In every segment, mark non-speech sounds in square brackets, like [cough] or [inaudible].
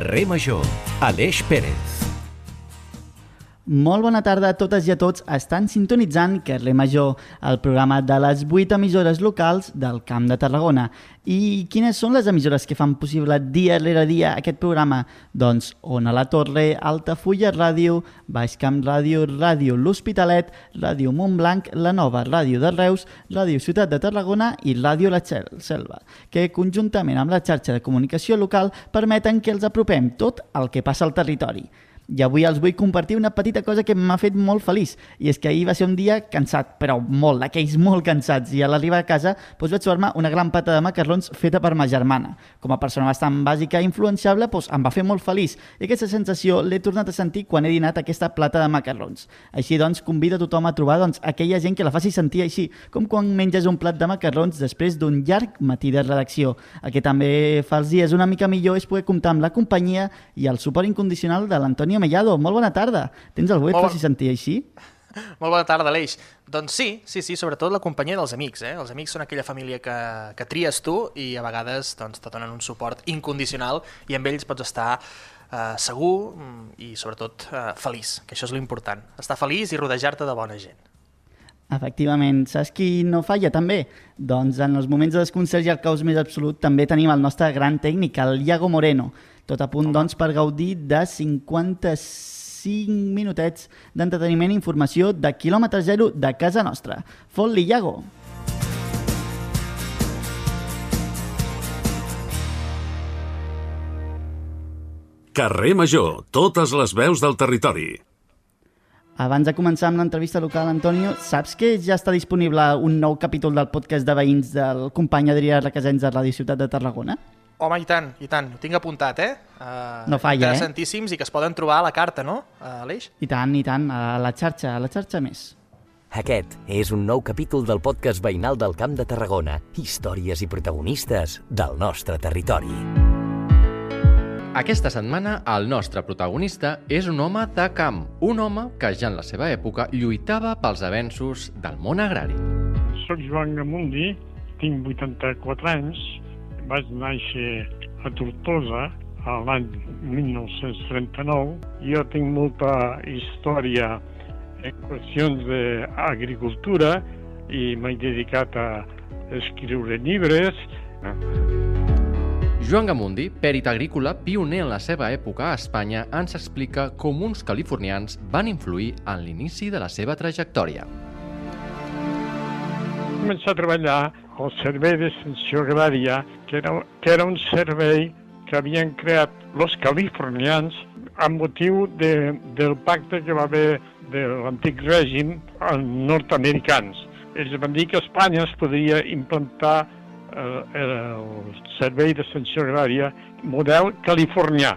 Carrer Major, Aleix Pérez. Molt bona tarda a totes i a tots. Estan sintonitzant Carrer Major, el programa de les 8 emissores locals del Camp de Tarragona. I quines són les emissores que fan possible dia rere dia aquest programa? Doncs Ona la Torre, Altafulla Ràdio, Baix Camp Ràdio, Ràdio L'Hospitalet, Ràdio Montblanc, La Nova Ràdio de Reus, Ràdio Ciutat de Tarragona i Ràdio La Selva, que conjuntament amb la xarxa de comunicació local permeten que els apropem tot el que passa al territori. I avui els vull compartir una petita cosa que m'ha fet molt feliç. I és que ahir va ser un dia cansat, però molt, d'aquells molt cansats. I a l'arribar a casa doncs vaig trobar-me una gran pata de macarrons feta per ma germana. Com a persona bastant bàsica i influenciable, doncs em va fer molt feliç. I aquesta sensació l'he tornat a sentir quan he dinat aquesta plata de macarrons. Així doncs, convido tothom a trobar doncs, aquella gent que la faci sentir així, com quan menges un plat de macarrons després d'un llarg matí de redacció. El que també fa els dies una mica millor és poder comptar amb la companyia i el suport incondicional de l'Antonio Mellado. Molt bona tarda. Tens algú que et faci sentir així? Molt bona tarda, Aleix. Doncs sí, sí, sí, sobretot la companyia dels amics. Eh? Els amics són aquella família que, que tries tu i a vegades doncs, te donen un suport incondicional i amb ells pots estar eh, segur mm, i sobretot eh, feliç, que això és l'important. Estar feliç i rodejar-te de bona gent. Efectivament. Saps qui no falla també? Doncs en els moments de desconcert i el caos més absolut també tenim el nostre gran tècnic, el Iago Moreno. Tot a punt, doncs, per gaudir de 55 minutets d'entreteniment i informació de quilòmetre zero de casa nostra. Fot-li, Iago! Carrer Major, totes les veus del territori. Abans de començar amb l'entrevista local, Antonio, saps que ja està disponible un nou capítol del podcast de veïns del company Adrià Requesens de Ràdio Ciutat de Tarragona? Home, i tant, i tant. Ho tinc apuntat, eh? Uh, no falla, eh? Interessantíssims i que es poden trobar a la carta, no, uh, Aleix? I tant, i tant, a la xarxa, a la xarxa més. Aquest és un nou capítol del podcast veïnal del Camp de Tarragona. Històries i protagonistes del nostre territori. Aquesta setmana el nostre protagonista és un home de camp, un home que ja en la seva època lluitava pels avenços del món agrari. Soc Joan Gamundi, tinc 84 anys, vaig néixer a Tortosa l'any 1939. Jo tinc molta història en qüestions d'agricultura i m'he dedicat a escriure llibres. Joan Gamundi, pèrit agrícola pioner en la seva època a Espanya, ens explica com uns californians van influir en l'inici de la seva trajectòria. Començar a treballar al Servei d'Extensió Agrària, que era, que era un servei que havien creat els californians amb motiu de, del pacte que va haver de l'antic règim nord-americans. Ells van dir que Espanya es podria implantar eh, el servei d'extensió agrària model californià.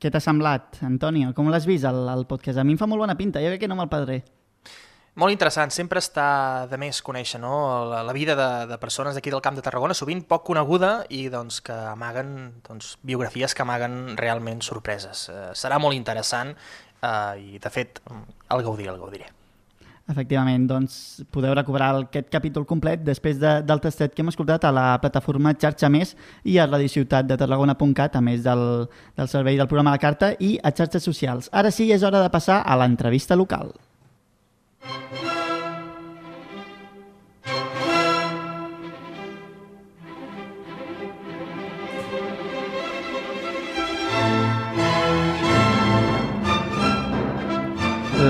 Què t'ha semblat, Antonio? Com l'has vist, el, el podcast? A mi em fa molt bona pinta, jo crec que no me'l perdré. Molt interessant, sempre està de més conèixer no? la, la vida de, de persones d'aquí del Camp de Tarragona, sovint poc coneguda i doncs, que amaguen doncs, biografies que amaguen realment sorpreses. Eh, serà molt interessant eh, i, de fet, el gaudiré, el gaudiré. Efectivament, doncs podeu recuperar aquest capítol complet després de, del tastet que hem escoltat a la plataforma Xarxa Més i a Ciutat de Tarragona.cat, a més del, del servei del programa La Carta i a xarxes socials. Ara sí, és hora de passar a l'entrevista local.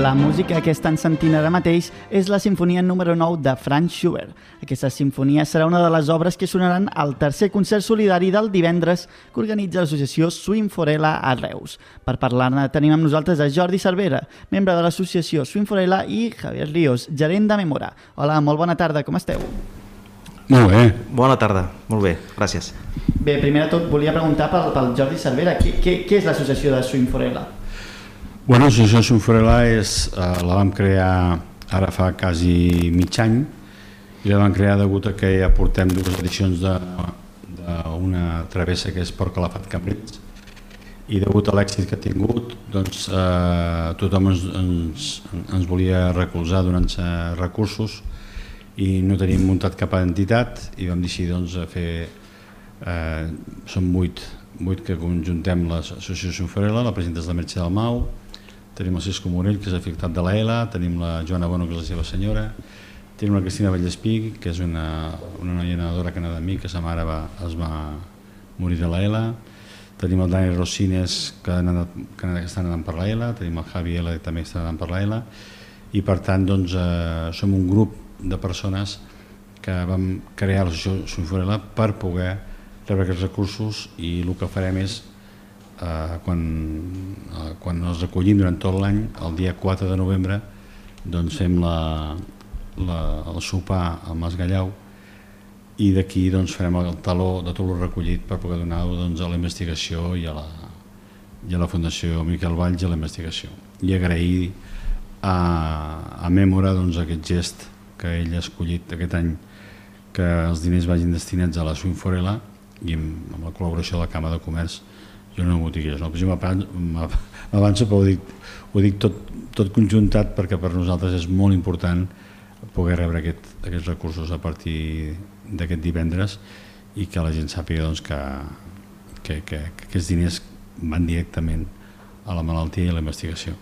La música que estan sentint ara mateix és la sinfonia número 9 de Franz Schubert. Aquesta sinfonia serà una de les obres que sonaran al tercer concert solidari del divendres que organitza l'associació Swing Forella a Reus. Per parlar-ne tenim amb nosaltres a Jordi Cervera, membre de l'associació Swing Forella i Javier Ríos, gerent de Memora. Hola, molt bona tarda, com esteu? Molt bé. Bona tarda, molt bé, gràcies. Bé, primer de tot volia preguntar pel, pel Jordi Cervera, què, què, què és l'associació de Swing Forella? Bueno, l'associació Sonforela és, eh, la vam crear ara fa quasi mig any i la vam crear degut a que ja portem dues edicions d'una travessa que és Port Calafat Cambrils i degut a l'èxit que ha tingut doncs, eh, tothom ens, ens, ens volia recolzar donant-se recursos i no teníem muntat cap entitat i vam decidir doncs, fer eh, som vuit, vuit que conjuntem l'associació Sonforela, la presidenta és la Mercè del Mau, tenim el Cisco Morell, que és afectat de l'ELA, tenim la Joana Bono, que és la seva senyora, tenim la Cristina Vallespí, que és una, una noia nedadora que nada amb mi, que sa mare va, es va morir de l'ELA, tenim el Dani Rosines, que, nedat, que, que està nedant per l'ELA, tenim el Javi Ela, que també està nedant per l'ELA, i per tant doncs, eh, som un grup de persones que vam crear l'associació Sonforela per poder rebre aquests recursos i el que farem és eh, quan, eh, quan els recollim durant tot l'any, el dia 4 de novembre, doncs fem la, la, el sopar amb Gallau i d'aquí doncs, farem el taló de tot el recollit per poder donar-ho doncs, a la investigació i a la, i a la Fundació Miquel Valls a la investigació. I agrair a, a Mèmora doncs, aquest gest que ell ha escollit aquest any que els diners vagin destinats a la Swing Forela i amb, amb la col·laboració de la Càmera de Comerç jo no botigués, no? m'avanço però ho dic, ho dic tot, tot conjuntat perquè per nosaltres és molt important poder rebre aquest, aquests recursos a partir d'aquest divendres i que la gent sàpiga doncs, que, que, que, que aquests diners van directament a la malaltia i a la investigació.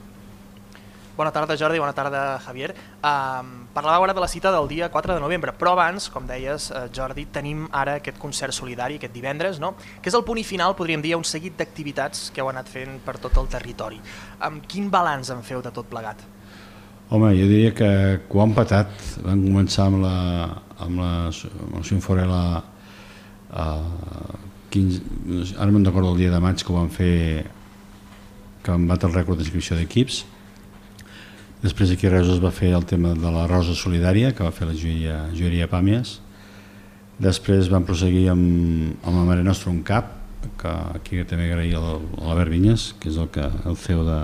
Bona tarda, Jordi, bona tarda, Javier. Um, parlàveu ara de la cita del dia 4 de novembre, però abans, com deies, uh, Jordi, tenim ara aquest concert solidari, aquest divendres, no? que és el punt i final, podríem dir, un seguit d'activitats que heu anat fent per tot el territori. Amb quin balanç en feu de tot plegat? Home, jo diria que quan han patat, van començar amb la, amb la, amb la Sinforela uh, 15, ara me'n recordo el dia de maig que ho van fer que van batre el rècord d'inscripció d'equips Després aquí a Reus es va fer el tema de la Rosa Solidària, que va fer la joieria, joieria Pàmies. Després vam proseguir amb, amb la Mare Nostra un cap, que aquí també agrair a l'Albert Vinyes, que és el, que, el CEO de,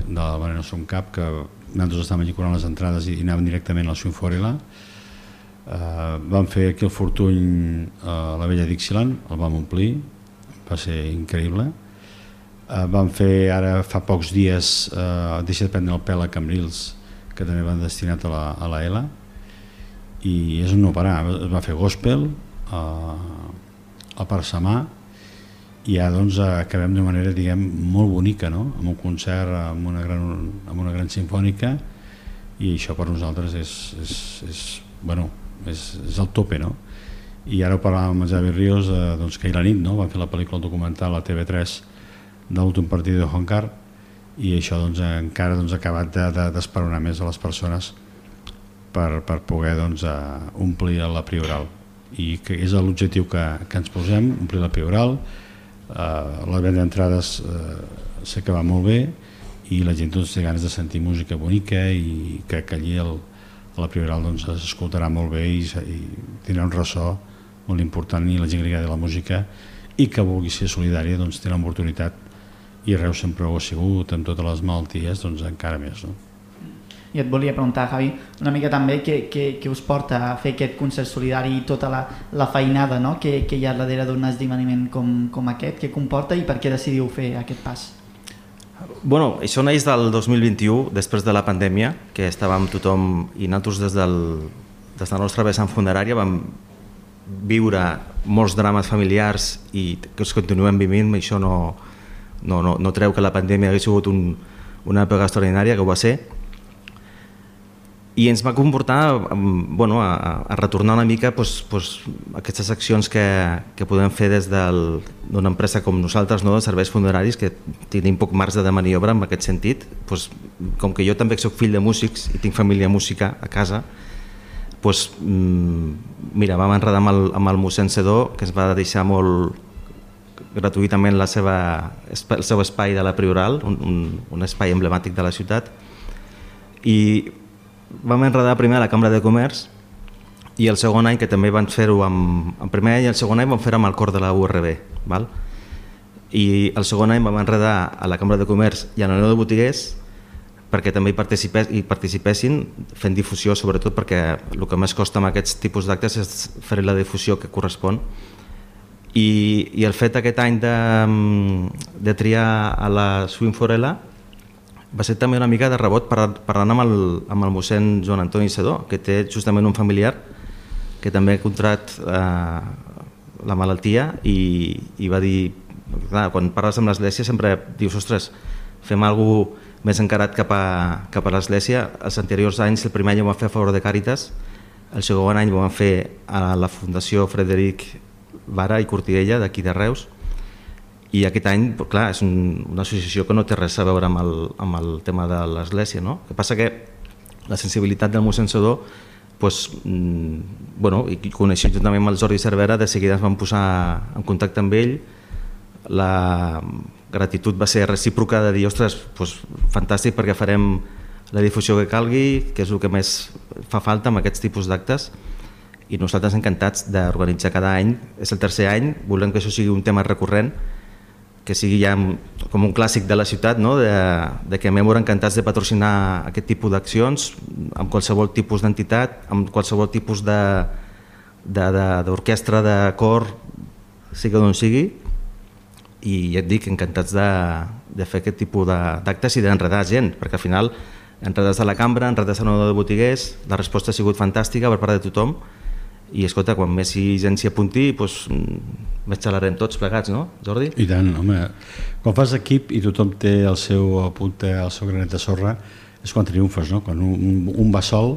de la Mare Nostra un cap, que nosaltres estàvem allí cobrant les entrades i, i anàvem directament al Sunforela. Uh, eh, vam fer aquí el Fortuny a la vella Dixieland, el vam omplir, va ser increïble van fer ara fa pocs dies eh, Deixa de prendre el pèl a Cambrils que també van destinat a la, a la ELA i és un no parar es va fer gospel eh, a Parsamà i ja doncs acabem d'una manera diguem molt bonica no? amb un concert amb una gran, amb una gran sinfònica i això per nosaltres és, és, és, bueno, és, és el tope no? i ara ho parlàvem amb Javi Ríos eh, doncs que ahir la nit no? van fer la pel·lícula documental a TV3 de l'últim partit de Honcar i això doncs, encara doncs, ha acabat d'esperonar de, de, més a les persones per, per poder doncs, uh, omplir la prioral. I que és l'objectiu que, que ens posem, omplir la prioral. Uh, la venda d'entrades uh, que va molt bé i la gent doncs, té ganes de sentir música bonica i crec que allí el, la prioral doncs, s'escoltarà molt bé i, i tindrà un ressò molt important i la gent que agrada la música i que vulgui ser solidària doncs, té l'oportunitat i Reus sempre ho ha sigut, amb totes les malalties, doncs encara més. No? I et volia preguntar, Javi, una mica també què, què, què us porta a fer aquest concert solidari i tota la, la feinada no? que, que hi ha darrere d'un esdeveniment com, com aquest, què comporta i per què decidiu fer aquest pas? Bueno, això neix del 2021, després de la pandèmia, que estàvem tothom, i nosaltres des, del, des de la nostra vessant funerària vam viure molts drames familiars i que els continuem vivint, això no, no, no, no treu que la pandèmia hagués sigut un, una època extraordinària, que ho va ser, i ens va comportar bueno, a, a retornar una mica pues, pues, aquestes accions que, que podem fer des d'una empresa com nosaltres, no, de serveis funeraris, que tenim poc marge de maniobra en aquest sentit. Pues, com que jo també sóc fill de músics i tinc família música a casa, pues, mm, mira, vam enredar amb el, amb el mossèn Sedó, que es va deixar molt, gratuïtament la seva, el seu espai de la Prioral, un, un, un espai emblemàtic de la ciutat, i vam enredar primer a la Cambra de Comerç i el segon any que també van fer-ho amb, el primer any i el segon any van fer amb el cor de la URB val? i el segon any vam enredar a la Cambra de Comerç i a la Unió de Botiguers perquè també hi, participés, hi participessin fent difusió sobretot perquè el que més costa amb aquests tipus d'actes és fer la difusió que correspon i, i el fet aquest any de, de triar a la Swing Forela va ser també una mica de rebot parlant amb el, amb el mossèn Joan Antoni Sedó, que té justament un familiar que també ha contrat eh, la malaltia i, i va dir, clar, quan parles amb l'església sempre dius, ostres, fem alguna cosa més encarat cap a, cap a l'església. Els anteriors anys, el primer any ho vam fer a favor de Càritas, el segon any ho vam fer a la Fundació Frederic Vara i Cortiella d'aquí de Reus, i aquest any, clar, és un, una associació que no té res a veure amb el, amb el tema de l'església, no? El que passa que la sensibilitat del mossèn Sedó pues, mmm, bueno, i coneixent també amb el Jordi Cervera, de seguida es van posar en contacte amb ell, la gratitud va ser recíproca de dir, ostres, pues, fantàstic perquè farem la difusió que calgui, que és el que més fa falta amb aquests tipus d'actes, i nosaltres encantats d'organitzar cada any, és el tercer any, volem que això sigui un tema recurrent, que sigui ja com un clàssic de la ciutat, no? de, de que a Memora encantats de patrocinar aquest tipus d'accions amb qualsevol tipus d'entitat, amb qualsevol tipus d'orquestra, de, de, de cor, sigui d'on sigui, i ja et dic, encantats de, de fer aquest tipus d'actes i d'enredar gent, perquè al final enredats a la cambra, enredats a de botiguers, la resposta ha sigut fantàstica per part de tothom, i escolta, quan més gent s'hi apunti doncs, més xalarem tots plegats, no Jordi? I tant, home, quan fas equip i tothom té el seu apunte, el seu granet de sorra és quan triomfes, no? Quan un, un va sol,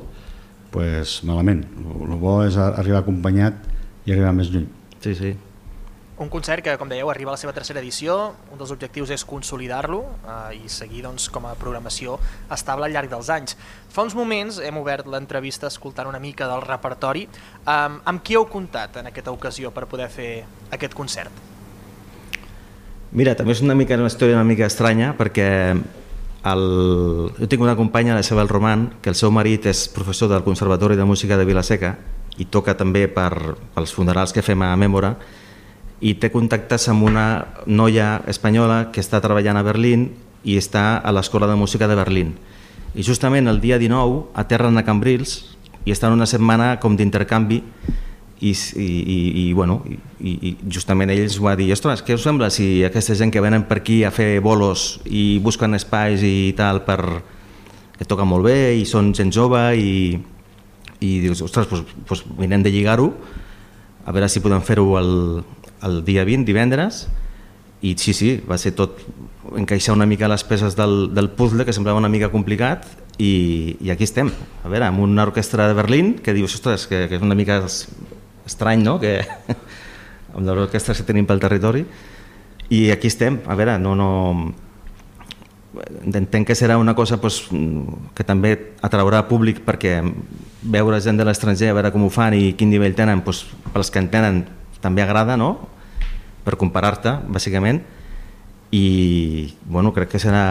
pues, malament. El bo és arribar acompanyat i arribar més lluny. Sí, sí. Un concert que, com dèieu, arriba a la seva tercera edició. Un dels objectius és consolidar-lo eh, i seguir doncs, com a programació estable al llarg dels anys. Fa uns moments hem obert l'entrevista escoltant una mica del repertori. Um, amb qui heu comptat en aquesta ocasió per poder fer aquest concert? Mira, també és una mica una història una mica estranya perquè el... jo tinc una companya, la Isabel Roman, que el seu marit és professor del Conservatori de Música de Vilaseca i toca també per, pels funerals que fem a Mèmora i té contactes amb una noia espanyola que està treballant a Berlín i està a l'Escola de Música de Berlín. I justament el dia 19 aterren a Cambrils i estan una setmana com d'intercanvi i, i, i, i, bueno, i, i justament ells va dir ostres, què us sembla si aquesta gent que venen per aquí a fer bolos i busquen espais i tal per que toca molt bé i són gent jove i, i dius, ostres, doncs, doncs vinem de lligar-ho a veure si podem fer-ho el, el dia 20, divendres, i sí, sí, va ser tot encaixar una mica les peces del, del puzzle, que semblava una mica complicat, i, i aquí estem, a veure, amb una orquestra de Berlín que dius, ostres, que, que és una mica estrany, no?, que [laughs] amb les orquestres que tenim pel territori, i aquí estem, a veure, no, no, entenc que serà una cosa pues, que també atraurà públic perquè veure gent de l'estranger, a veure com ho fan i quin nivell tenen, pues, pels que en tenen també agrada, no? per comparar-te, bàsicament, i bueno, crec que serà,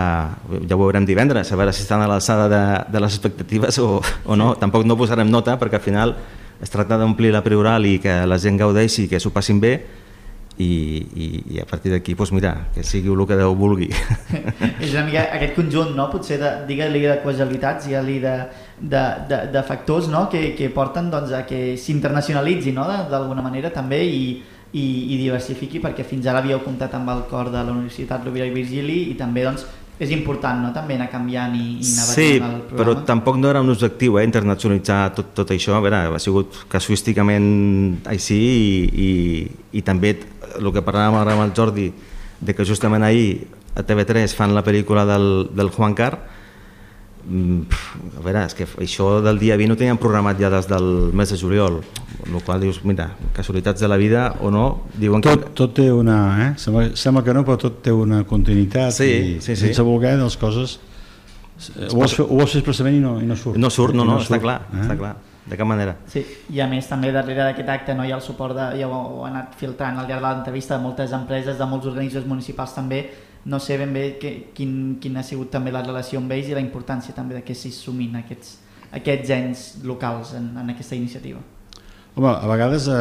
ja ho veurem divendres, a veure si estan a l'alçada de, de les expectatives o, o no. Tampoc no posarem nota perquè al final es tracta d'omplir la prioral i que la gent gaudeixi i que s'ho passin bé i, i, i a partir d'aquí doncs mira, que sigui el que Déu vulgui. [laughs] És una mica aquest conjunt, no? potser de, digue-li de causalitats, digue-li de, de, de, de factors no? que, que porten doncs, a que s'internacionalitzi no? d'alguna manera també i, i, i diversifiqui perquè fins ara havíeu comptat amb el cor de la Universitat Rovira i Virgili i també doncs, és important no? també anar canviant i, i anar sí, el programa. però tampoc no era un objectiu eh, internacionalitzar tot, tot això, a veure, ha sigut casuísticament així i, i, i també el que parlàvem ara amb el Jordi de que justament ahir a TV3 fan la pel·lícula del, del Juan Carr a veure, és que això del dia 20 ho teníem programat ja des del mes de juliol, el qual dius, mira, casualitats de la vida o no, diuen tot, que... Tot té una, eh? Sembla, sembla que no, però tot té una continuïtat sí, i sí, sí. sense voler les coses ho vols, fer, ho vols fer expressament i no, i no surt. No surt, no, no, no està surt, clar, eh? està clar de cap manera. Sí, i a més també darrere d'aquest acte no hi ha el suport, de, ja ho, ho ha anat filtrant al llarg de l'entrevista de moltes empreses, de molts organismes municipals també, no sé ben bé que, quin, quin ha sigut també la relació amb ells i la importància també de que s'hi sumin aquests, aquests ens locals en, en aquesta iniciativa. Home, a vegades eh,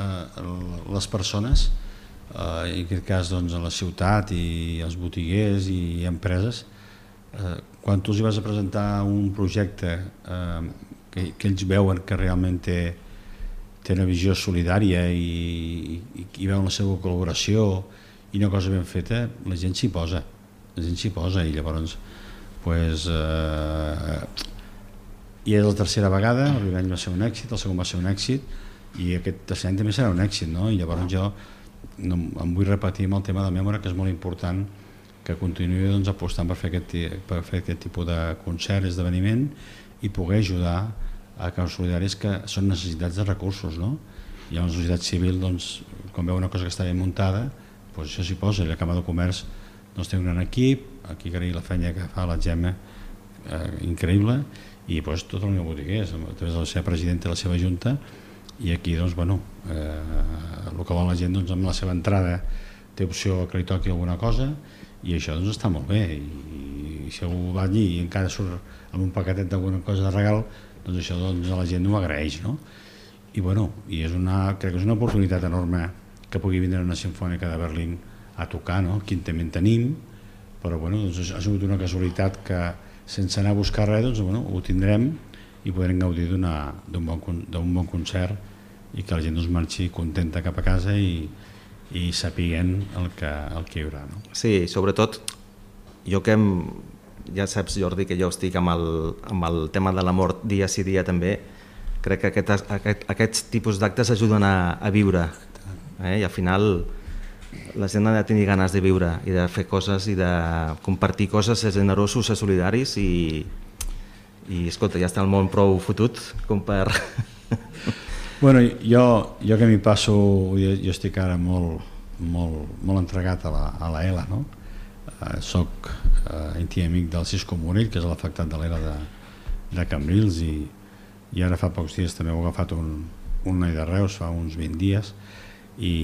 eh, les persones, eh, en aquest cas doncs, a la ciutat i els botiguers i empreses, eh, quan tu els vas a presentar un projecte eh, que, que ells veuen que realment té, té una visió solidària i, i, i veuen la seva col·laboració i una cosa ben feta, la gent s'hi posa, la gent s'hi posa i llavors pues, eh, i és la tercera vegada, el primer any va ser un èxit, el segon va ser un èxit i aquest tercer any també serà un èxit, no? I llavors jo no, em vull repetir amb el tema de memòria que és molt important que continuï doncs, apostant per fer, aquest, per fer aquest tipus de concert, esdeveniment i poder ajudar a caus solidaris que són necessitats de recursos, no? Hi ha una societat civil, doncs, quan veu una cosa que està ben muntada, doncs això s'hi posa, la Cama de Comerç doncs, té un gran equip, aquí agrair la feina que fa la Gemma, eh, increïble, i pues, tot el meu botiguer, a través de la seva presidenta i la seva junta, i aquí doncs, bueno, eh, el que vol la gent doncs, amb la seva entrada té opció que li toqui alguna cosa i això doncs, està molt bé i, i si algú va allí i encara surt amb un paquetet d'alguna cosa de regal doncs això doncs, a la gent ho agraeix no? i bueno, i és una, crec que és una oportunitat enorme que pugui vindre una sinfònica de Berlín a tocar, no? quin també en tenim però bueno, doncs, ha sigut una casualitat que sense anar a buscar res, doncs, bueno, ho tindrem i podrem gaudir d'un bon, bon concert i que la gent doncs, marxi contenta cap a casa i, i sapiguen el que, el que hi haurà. No? Sí, sobretot, jo que em, ja saps, Jordi, que jo estic amb el, amb el tema de la mort dia sí dia també, crec que aquest, aquest, aquests tipus d'actes ajuden a, a viure eh? i al final la gent ha de tenir ganes de viure i de fer coses i de compartir coses, ser generosos, ser solidaris i, i escolta, ja està el món prou fotut com per... [laughs] Bueno, jo, jo que m'hi passo, jo, jo estic ara molt, molt, molt entregat a la, a la ELA, no? Eh, soc eh, íntim amic del Cisco Morell, que és l'afectat de l'ELA de, de Cambrils i, i ara fa pocs dies també ha agafat un, un noi de Reus, fa uns 20 dies, i,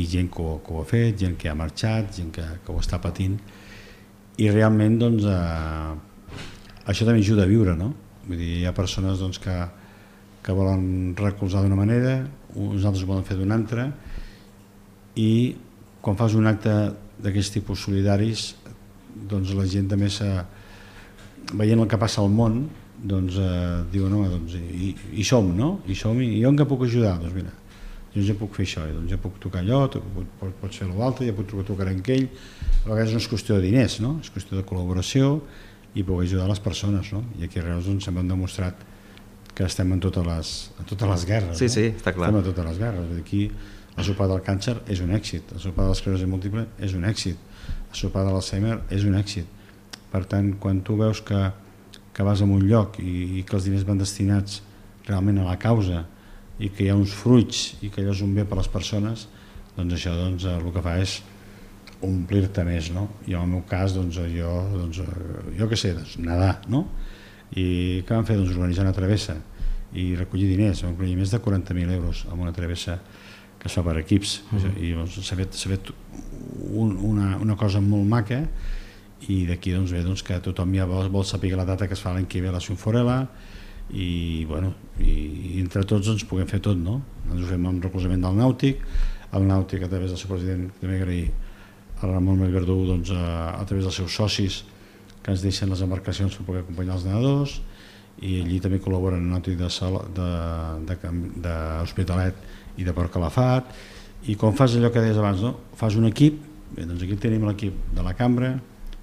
i gent que ho, que ho ha fet, gent que ha marxat, gent que, que ho està patint i realment doncs, eh, això també ajuda a viure, no? Vull dir, hi ha persones doncs, que, que volen recolzar d'una manera, uns altres ho volen fer d'una altra i quan fas un acte d'aquests tipus solidaris doncs la gent també se, veient el que passa al món doncs eh, diu no, doncs, hi, hi som, no? Hi som i, i on que puc ajudar? Doncs mira, jo ja puc fer això, doncs ja puc tocar allò, pot, pots fer l'altre, ja puc tocar en aquell, a vegades no és qüestió de diners, no? és qüestió de col·laboració i poder ajudar les persones, no? i aquí a Reus doncs, hem demostrat que estem en totes les, en totes les guerres. Sí, no? sí, està clar. Estem en totes les guerres. Aquí el sopar del càncer és un èxit, el sopar de l'esclerosi múltiple és un èxit, el sopar de l'Alzheimer és un èxit. Per tant, quan tu veus que, que vas a un lloc i, i que els diners van destinats realment a la causa, i que hi ha uns fruits i que allò és un bé per a les persones, doncs això doncs, el que fa és omplir-te més, no? I en el meu cas, doncs, jo, doncs, jo què sé, doncs, nedar, no? I què vam fer? Doncs organitzar una travessa i recollir diners, vam recollir més de 40.000 euros amb una travessa que es fa per equips mm. i doncs, s'ha fet, fet un, una, una cosa molt maca i d'aquí doncs, ve doncs, que tothom ja vol, vol saber la data que es fa l'any que ve a la Sinforela i, bueno, i entre tots ens puguem fer tot, no? Ens ho fem amb recolzament del Nàutic, el Nàutic a través del seu president, també agrair a Ramon Melgardú doncs, a, a través dels seus socis que ens deixen les embarcacions per poder acompanyar els nedadors i allí també col·laboren el Nàutic d'Hospitalet i de Port Calafat i com fas allò que deies abans, no? fas un equip, bé, doncs aquí tenim l'equip de la cambra,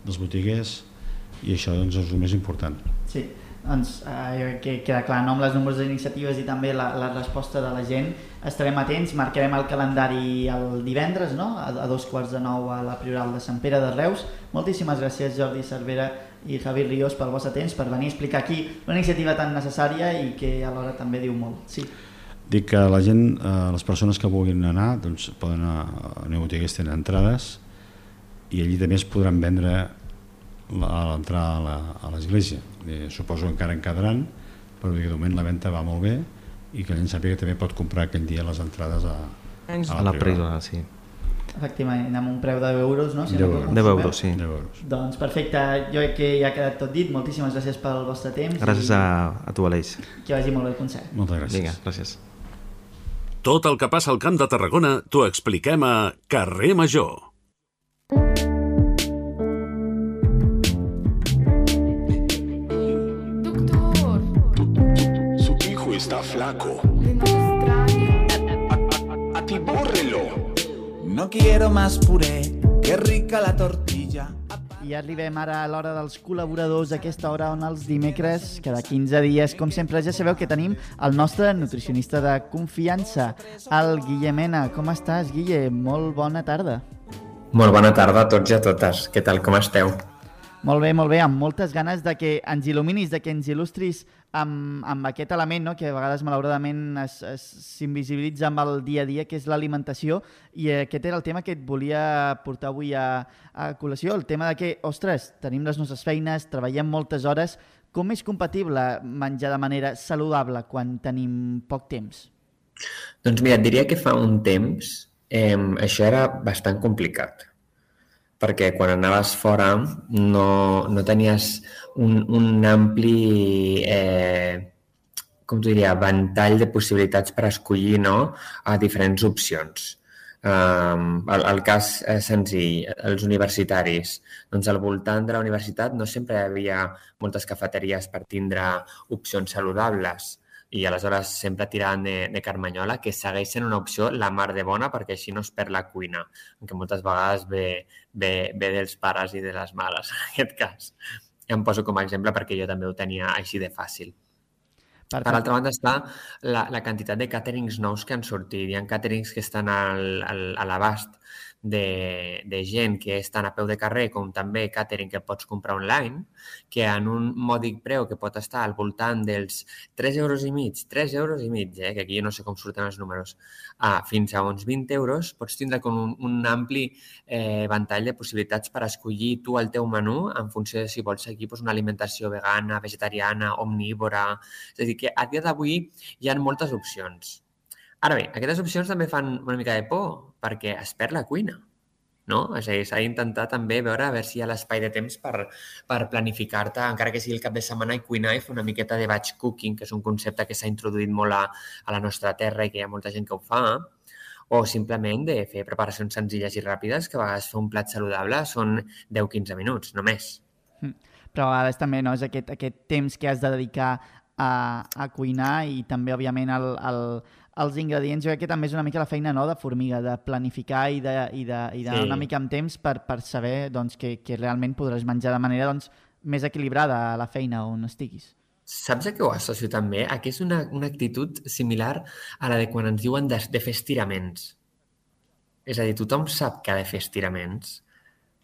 dels botiguers i això doncs, és el més important. Sí, doncs, eh, que queda clar no? amb les nombroses iniciatives i també la, la resposta de la gent estarem atents, marcarem el calendari el divendres no? a, a dos quarts de nou a la Prioral de Sant Pere de Reus moltíssimes gràcies Jordi Cervera i Javi Ríos pel vostre temps per venir a explicar aquí una iniciativa tan necessària i que alhora també diu molt sí. Dic que la gent, eh, les persones que vulguin anar doncs poden anar a botiga tenen entrades i allí també es podran vendre a l'entrada a l'església. Eh, suposo que encara en quedaran, però de moment la venda va molt bé i que la gent sàpiga que també pot comprar aquell dia les entrades a, a la, a la privada. Sí. Efectivament, amb un preu de 10 euros, no? Si 10 euros, 10 euros, sí. 10 euros. Doncs perfecte, jo crec que ja ha quedat tot dit. Moltíssimes gràcies pel vostre temps. Gràcies i... a, a tu, Aleix. Que vagi molt bé el concert. Moltes gràcies. Vinga, gràcies. Tot el que passa al Camp de Tarragona t'ho expliquem a Carrer Major. Está flaco. Atibórrelo. No quiero más puré, qué rica la tortilla. I arribem ara a l'hora dels col·laboradors, aquesta hora on els dimecres, cada 15 dies, com sempre, ja sabeu que tenim el nostre nutricionista de confiança, el Guille Mena. Com estàs, Guille? Molt bona tarda. Molt bona tarda a tots i a totes. Què tal, com esteu? Molt bé, molt bé, amb moltes ganes de que ens il·luminis, de que ens il·lustris amb, amb aquest element no? que a vegades malauradament s'invisibilitza amb el dia a dia, que és l'alimentació, i aquest era el tema que et volia portar avui a, a col·lació, el tema de que, ostres, tenim les nostres feines, treballem moltes hores, com és compatible menjar de manera saludable quan tenim poc temps? Doncs mira, et diria que fa un temps eh, això era bastant complicat perquè quan anaves fora no, no tenies un, un ampli eh, com diria, ventall de possibilitats per escollir no? a diferents opcions. Um, el, el cas és senzill, els universitaris. Doncs al voltant de la universitat no sempre hi havia moltes cafeteries per tindre opcions saludables i aleshores sempre tiraven de, de carmanyola, que segueix sent una opció la mar de bona perquè així no es perd la cuina, que moltes vegades ve, ve, ve dels pares i de les mares, [laughs] en aquest cas. Em poso com a exemple perquè jo també ho tenia així de fàcil. Per, per altra banda està la, la quantitat de càterings nous que han sortit. Hi ha càterings que estan al, al, a l'abast de, de gent que estan a peu de carrer, com també càtering que pots comprar online, que en un mòdic preu que pot estar al voltant dels 3 euros i mig, 3 euros i mig, eh, que aquí no sé com surten els números, ah, fins a uns 20 euros, pots tindre com un, un ampli eh, ventall de possibilitats per escollir tu el teu menú en funció de si vols seguir doncs, una alimentació vegana, vegetariana, omnívora... És a dir, que a dia d'avui hi ha moltes opcions. Ara bé, aquestes opcions també fan una mica de por perquè es perd la cuina. No? És a dir, s'ha d'intentar també veure a veure si hi ha l'espai de temps per, per planificar-te, encara que sigui el cap de setmana, i cuinar i fer una miqueta de batch cooking, que és un concepte que s'ha introduït molt a, a la nostra terra i que hi ha molta gent que ho fa, o simplement de fer preparacions senzilles i ràpides, que a vegades fer un plat saludable són 10-15 minuts, només. Però a vegades també no, és aquest, aquest temps que has de dedicar a, a cuinar i també, òbviament, el, el, els ingredients. Jo crec que també és una mica la feina no, de formiga, de planificar i de, i de, i de Sí. una mica amb temps per, per saber doncs, que, que realment podràs menjar de manera doncs, més equilibrada a la feina on estiguis. Saps a què ho associo també? A que és una, una actitud similar a la de quan ens diuen de, de fer estiraments. És a dir, tothom sap que ha de fer estiraments,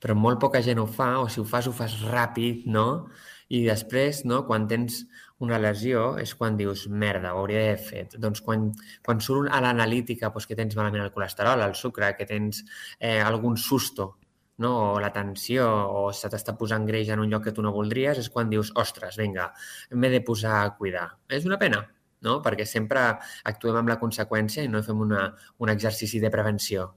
però molt poca gent ho fa, o si ho fas, ho fas ràpid, no? I després, no, quan tens una lesió, és quan dius, merda, ho hauria d'haver fet. Doncs quan, quan surt a l'analítica doncs, que tens malament el colesterol, el sucre, que tens eh, algun susto, no? o la tensió, o se t'està posant greix en un lloc que tu no voldries, és quan dius, ostres, vinga, m'he de posar a cuidar. És una pena, no? perquè sempre actuem amb la conseqüència i no fem una, un exercici de prevenció.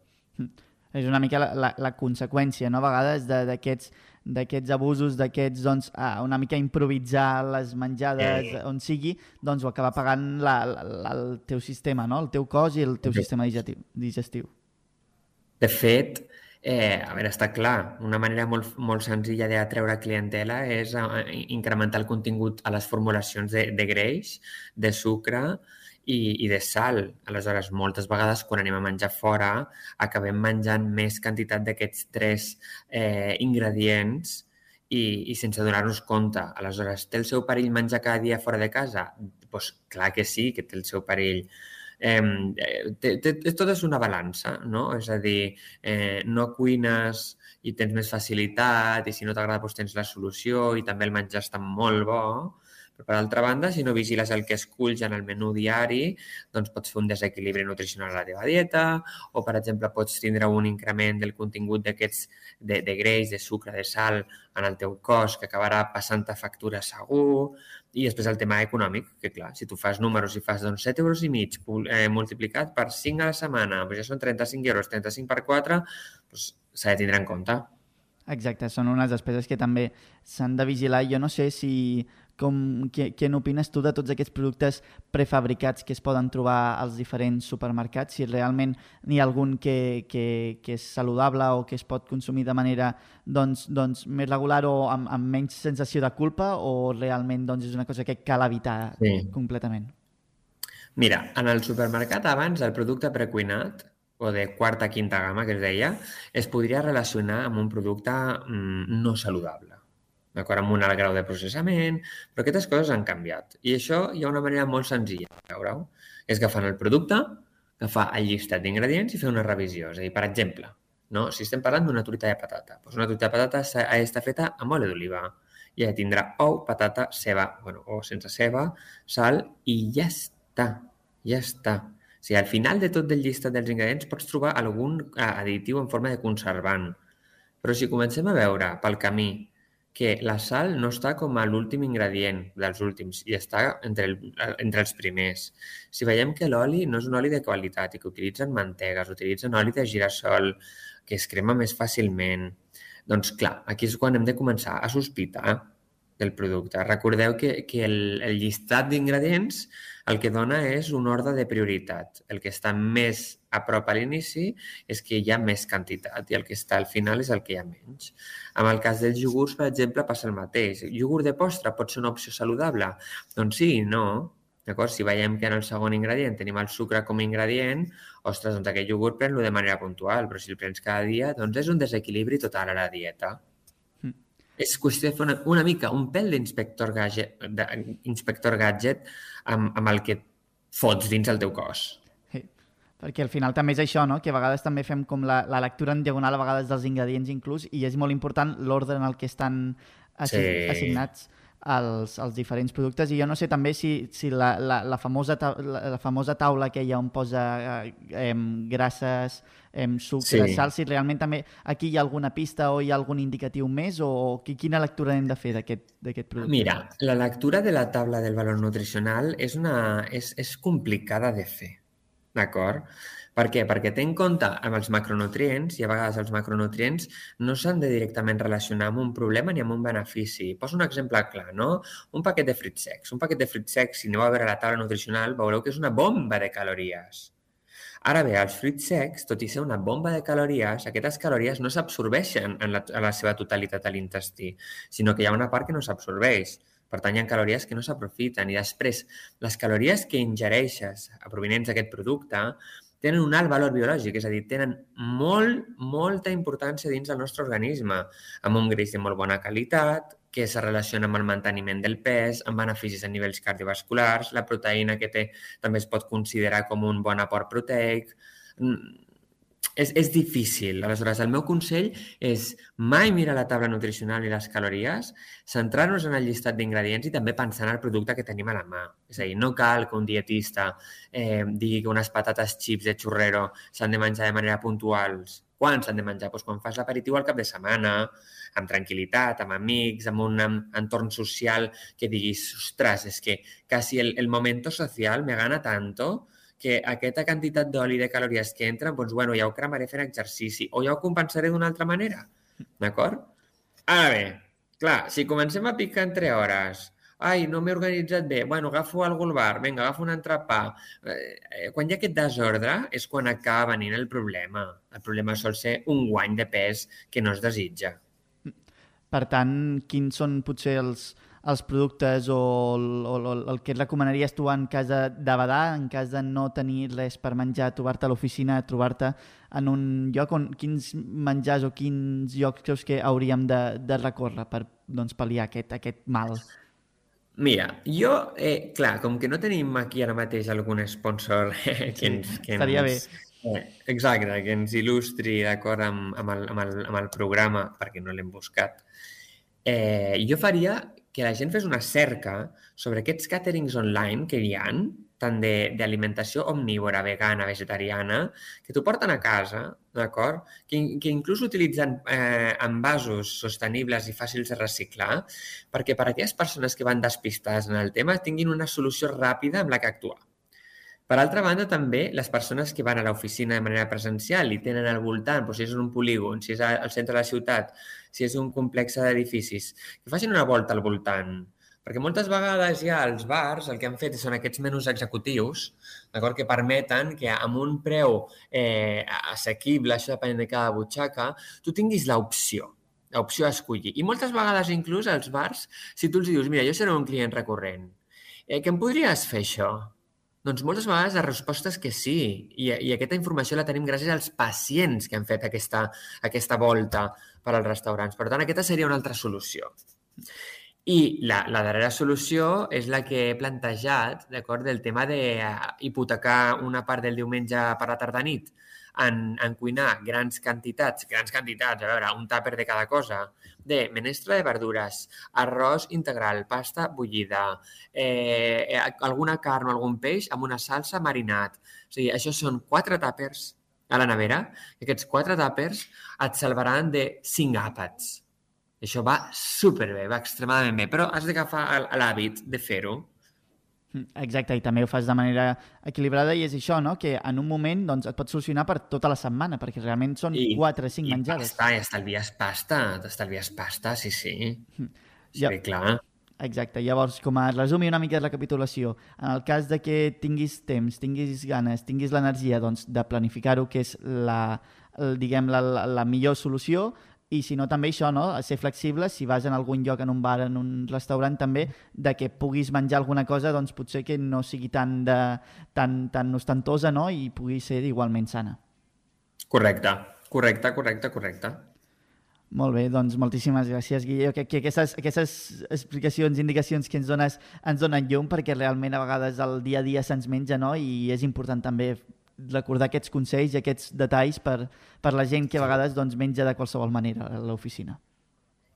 És una mica la, la, la conseqüència, no? A vegades de- d'aquests d'aquests abusos, d'aquests, doncs, ah, una mica improvisar les menjades Eh. on sigui, doncs ho acaba pagant la, la, la, el teu sistema, no? El teu cos i el teu Sí. sistema digestiu. digestiu. De fet, eh, a veure, està clar, una manera molt, molt senzilla d'atreure clientela és eh, incrementar el contingut a les formulacions de, de greix, de sucre i, i de sal. Aleshores, moltes vegades quan anem a menjar fora acabem menjant més quantitat d'aquests tres eh, ingredients i, i sense donar-nos compte. Aleshores, té el seu perill menjar cada dia fora de casa? Doncs pues, clar que sí, que té el seu perill. Eh, té, té, tot és una balança, no? És a dir, eh, no cuines i tens més facilitat i si no t'agrada doncs tens la solució i també el menjar està molt bo, però per altra banda, si no vigiles el que esculls en el menú diari, doncs pots fer un desequilibri nutricional a la teva dieta o, per exemple, pots tindre un increment del contingut d'aquests de, de greix, de sucre, de sal en el teu cos que acabarà passant-te factura segur. I després el tema econòmic, que clar, si tu fas números i fas doncs, 7 euros i mig eh, multiplicat per 5 a la setmana, doncs ja són 35 euros, 35 per 4, doncs s'ha de tindre en compte. Exacte, són unes despeses que també s'han de vigilar. Jo no sé si com, què, què n'opines tu de tots aquests productes prefabricats que es poden trobar als diferents supermercats? Si realment n'hi ha algun que, que, que és saludable o que es pot consumir de manera doncs, doncs, més regular o amb, amb menys sensació de culpa o realment doncs, és una cosa que cal evitar Sí. completament? Mira, en el supermercat abans el producte precuinat o de quarta, quinta gamma, que es deia, es podria relacionar amb un producte mm, no saludable. D'acord? Amb un alt grau de processament, però aquestes coses han canviat. I això hi ha una manera molt senzilla de veure-ho. És agafant el producte, agafar el llistat d'ingredients i fer una revisió. És a dir, per exemple, no? si estem parlant d'una truita de patata, doncs una truita de patata ha d'estar feta amb oli d'oliva. I ja tindrà ou, patata, ceba, bueno, o sense ceba, sal i ja està. Ja està. O sigui, al final de tot el llistat dels ingredients pots trobar algun eh, additiu en forma de conservant. Però si comencem a veure pel camí que la sal no està com a l'últim ingredient dels últims i està entre, el, entre els primers. Si veiem que l'oli no és un oli de qualitat i que utilitzen mantegues, utilitzen oli de girassol, que es crema més fàcilment, doncs clar, aquí és quan hem de començar a sospitar del producte. Recordeu que, que el, el llistat d'ingredients el que dona és un ordre de prioritat. El que està més a prop a l'inici és que hi ha més quantitat i el que està al final és el que hi ha menys. En el cas dels iogurts, per exemple, passa el mateix. Iogurt de postre pot ser una opció saludable? Doncs sí i no. D'acord? Si veiem que en el segon ingredient tenim el sucre com a ingredient, ostres, doncs aquest iogurt pren-lo de manera puntual, però si el prens cada dia, doncs és un desequilibri total a la dieta. És qüestió de fer una, una mica, un pèl d'inspector gadget, d'inspector gadget amb, amb el que fots dins el teu cos. Sí. Perquè al final també és això, no? que a vegades també fem com la, la lectura en diagonal a vegades dels ingredients inclús i és molt important l'ordre en el que estan assi Sí. assignats els, els diferents productes i jo no sé també si, si la, la, la, famosa ta la, la famosa taula que hi ha on posa eh, em, grasses, em, sucre, Sí. sal, si realment també aquí hi ha alguna pista o hi ha algun indicatiu més o qui- quina lectura hem de fer d'aquest producte? Mira, la lectura de la taula del valor nutricional és, una, és, és complicada de fer, d'acord? Per què? Perquè té en compte amb els macronutrients i a vegades els macronutrients no s'han de directament relacionar amb un problema ni amb un benefici. Poso un exemple clar, no? Un paquet de frits secs. Un paquet de frits secs, si aneu a veure la taula nutricional, veureu que és una bomba de calories. Ara bé, els fruits secs, tot i ser una bomba de calories, aquestes calories no s'absorbeixen en, la, en la seva totalitat a l'intestí, sinó que hi ha una part que no s'absorbeix. Per tant, hi ha calories que no s'aprofiten. I després, les calories que ingereixes provenents d'aquest producte tenen un alt valor biològic, és a dir, tenen molt, molta importància dins del nostre organisme, amb un greix de molt bona qualitat, que se relaciona amb el manteniment del pes, amb beneficis a nivells cardiovasculars, la proteïna que té també es pot considerar com un bon aport proteic. És, és difícil. Aleshores, el meu consell és mai mirar la taula nutricional i les calories, centrar-nos en el llistat d'ingredients i també pensar en el producte que tenim a la mà. És a dir, no cal que un dietista eh, digui que unes patates chips de churrero s'han de menjar de manera puntual. Quan s'han de menjar? Doncs quan fas l'aperitiu al cap de setmana, amb tranquil·litat, amb amics, amb un entorn social que diguis, ostres, és que quasi el, el momento social me gana tanto que aquesta quantitat d'oli de calories que entren, doncs, bueno, ja ho cremaré fent exercici o ja ho compensaré d'una altra manera. D'acord? Ara bé, clar, si comencem a picar entre hores, ai, no m'he organitzat bé, bueno, agafo algú al bar, vinga, agafo un entrepà. Eh, eh, quan hi ha aquest desordre és quan acaba venint el problema. El problema sol ser un guany de pes que no es desitja. Per tant, quins són potser els, els productes o el, o el, el que recomanaries tu en cas de, de badar, en cas de no tenir res per menjar, trobar-te a l'oficina, trobar-te en un lloc on quins menjars o quins llocs creus que hauríem de, de recórrer per doncs, pal·liar aquest, aquest mal? Mira, jo, eh, clar, com que no tenim aquí ara mateix algun sponsor eh, [laughs] que ens... Que estaria ens, Eh, exacte, que ens il·lustri d'acord amb, amb, el, amb, el, amb el programa, perquè no l'hem buscat. Eh, jo faria que la gent fes una cerca sobre aquests càterings online que hi han, tant d'alimentació omnívora, vegana, vegetariana, que t'ho porten a casa, d'acord? Que, que inclús utilitzen eh, envasos sostenibles i fàcils de reciclar, perquè per a aquelles persones que van despistades en el tema tinguin una solució ràpida amb la que actuar. Per altra banda, també les persones que van a l'oficina de manera presencial i tenen al voltant, doncs, si és en un polígon, si és al centre de la ciutat, si és un complex d'edificis, que facin una volta al voltant, Perquè moltes vegades ja els bars el que han fet són aquests menús executius, que permeten que amb un preu eh, assequible, això depenent de cada butxaca, tu tinguis l'opció l'opció a escollir. I moltes vegades inclús als bars, si tu els dius, mira, jo seré un client recurrent, eh, que em podries fer això? Doncs moltes vegades la resposta és que sí. I, I aquesta informació la tenim gràcies als pacients que han fet aquesta, aquesta volta per als restaurants. Per tant, aquesta seria una altra solució. I la, la darrera solució és la que he plantejat, d'acord, del tema de, una part del diumenge per la tarda-nit en, en cuinar grans quantitats, grans quantitats, a veure, un tàper de cada cosa, de menestra de verdures, arròs integral, pasta bullida, eh, alguna carn o algun peix amb una salsa marinat. O sigui, això són quatre tàpers a la nevera, aquests quatre tàpers et salvaran de cinc àpats. Això va superbé, va extremadament bé, però has d'agafar l'hàbit de fer-ho. Exacte, i també ho fas de manera equilibrada i és això, no? que en un moment doncs, et pot solucionar per tota la setmana, perquè realment són I, 4 o 5 i menjades. Pasta, i estalvies pasta, t'estalvies pasta, sí, sí. Ja, sí, clar. Exacte, llavors, com a resum i una mica de recapitulació, en el cas de que tinguis temps, tinguis ganes, tinguis l'energia doncs, de planificar-ho, que és la, el, diguem, la, la, la millor solució, i si no també això, no? ser flexible, si vas en algun lloc, en un bar, en un restaurant també, de que puguis menjar alguna cosa, doncs potser que no sigui tan, de, tan, tan ostentosa no? i pugui ser igualment sana. Correcte, correcte, correcte, correcte. Molt bé, doncs moltíssimes gràcies, Guillem. Que, que aquestes, aquestes explicacions, indicacions que ens dones ens donen llum perquè realment a vegades el dia a dia se'ns menja no? i és important també recordar aquests consells i aquests detalls per, per la gent que a vegades doncs, menja de qualsevol manera a l'oficina.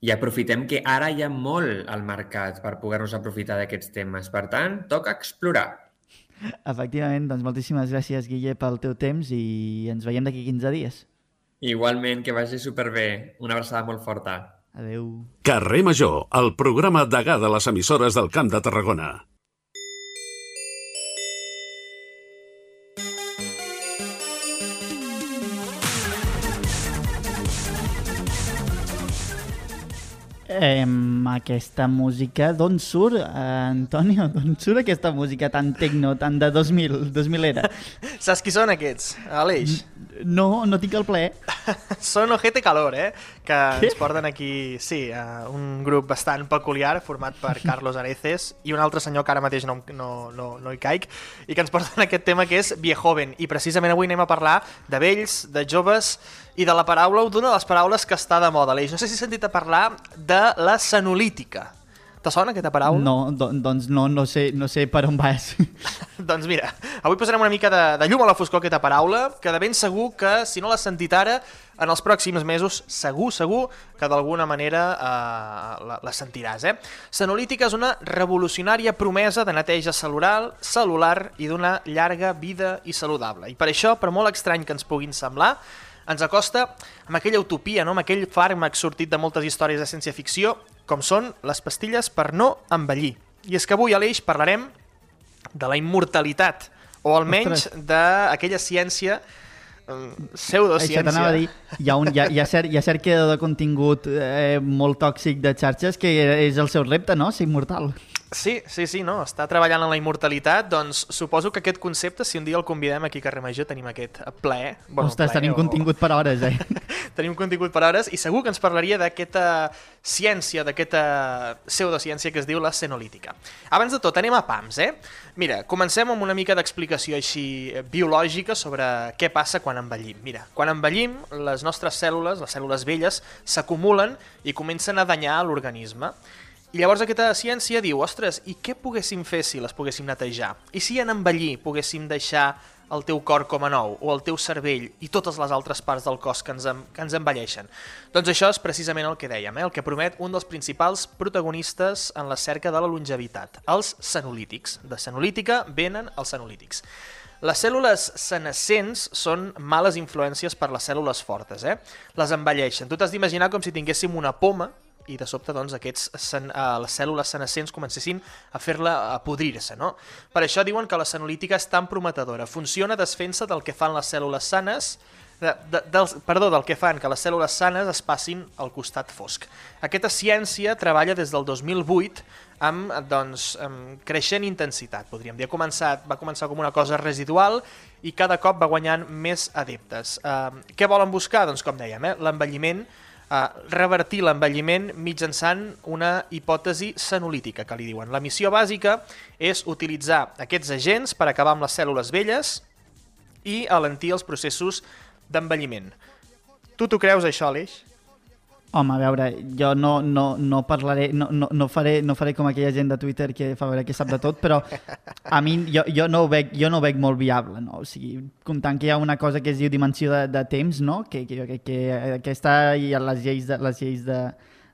I aprofitem que ara hi ha molt al mercat per poder-nos aprofitar d'aquests temes. Per tant, toca explorar. Efectivament, doncs moltíssimes gràcies, Guille, pel teu temps i ens veiem d'aquí 15 dies. Igualment, que vagi superbé. Una abraçada molt forta. Adeu. Carrer Major, el programa degà de les emissores del Camp de Tarragona. Eh, aquesta música, d'on surt, eh, Antonio? [laughs] D'on surt aquesta música tan tecno, tan de 2000, 2000 era? [laughs] Saps qui són aquests, Aleix? No, no tinc el ple. [laughs] són Ojete Calor, eh? Que Què? ens porten aquí, sí, uh, un grup bastant peculiar format per Carlos Areces i un altre senyor que ara mateix no, no, no, no hi caic i que ens porten aquest tema que és Viejoven i precisament avui anem a parlar de vells, de joves i de la paraula, d'una de les paraules que està de moda, Aleix. No sé si has sentit a parlar de la senolítica. Te sona aquesta paraula? No, do, doncs no, no sé, no sé per on vas. [laughs] doncs mira, avui posarem una mica de, de llum a la foscor aquesta paraula, que de ben segur que, si no l'has sentit ara, en els pròxims mesos, segur, segur, que d'alguna manera eh, la, la sentiràs. Eh? Senolítica és una revolucionària promesa de neteja celular, celular i d'una llarga vida i saludable. I per això, per molt estrany que ens puguin semblar, ens acosta amb aquella utopia, no? amb aquell fàrmac sortit de moltes històries de ciència-ficció, com són les pastilles per no envellir. I és que avui, Aleix, parlarem de la immortalitat, o almenys d'aquella ciència pseudociència. Això t'anava a dir, hi ha, un, hi ha, hi ha, cert, hi ha cert que de contingut eh, molt tòxic de xarxes que és el seu repte, no?, ser immortal. Sí, sí, sí, no, està treballant en la immortalitat, doncs suposo que aquest concepte, si un dia el convidem aquí a Carrer Major, tenim aquest ple. Bueno, Ostres, ple, tenim o... contingut per hores, eh? [laughs] tenim contingut per hores i segur que ens parlaria d'aquesta ciència, d'aquesta pseudociència que es diu la senolítica. Abans de tot, anem a PAMS, eh? Mira, comencem amb una mica d'explicació així eh, biològica sobre què passa quan envellim. Mira, quan envellim, les nostres cèl·lules, les cèl·lules velles, s'acumulen i comencen a danyar l'organisme. I llavors aquesta ciència diu, ostres, i què poguéssim fer si les poguéssim netejar? I si en envellir poguéssim deixar el teu cor com a nou, o el teu cervell i totes les altres parts del cos que ens, que ens envelleixen? Doncs això és precisament el que dèiem, eh? el que promet un dels principals protagonistes en la cerca de la longevitat, els senolítics. De senolítica venen els senolítics. Les cèl·lules senescents són males influències per les cèl·lules fortes, eh? Les envelleixen. Tu t'has d'imaginar com si tinguéssim una poma i de sobte doncs, aquests sen, uh, les cèl·lules senescents comencessin a fer-la a podrir-se. No? Per això diuen que la senolítica és tan prometedora. Funciona desfent-se del que fan les cèl·lules sanes de, de, dels, perdó, del que fan que les cèl·lules sanes es passin al costat fosc. Aquesta ciència treballa des del 2008 amb doncs, amb creixent intensitat, podríem dir. Ha començat, va començar com una cosa residual i cada cop va guanyant més adeptes. Uh, què volen buscar? Doncs com dèiem, eh? l'envelliment revertir l'envelliment mitjançant una hipòtesi senolítica, que li diuen. La missió bàsica és utilitzar aquests agents per acabar amb les cèl·lules velles i alentir els processos d'envelliment. Tu t'ho creus, això, Aleix? Home, a veure, jo no, no, no parlaré, no, no, no, faré, no faré com aquella gent de Twitter que fa veure que sap de tot, però a mi jo, jo, no, ho veig, jo no ho veig molt viable, no? O sigui, comptant que hi ha una cosa que es diu dimensió de, de temps, no? Que, que jo crec que aquesta i les lleis de, les lleis de,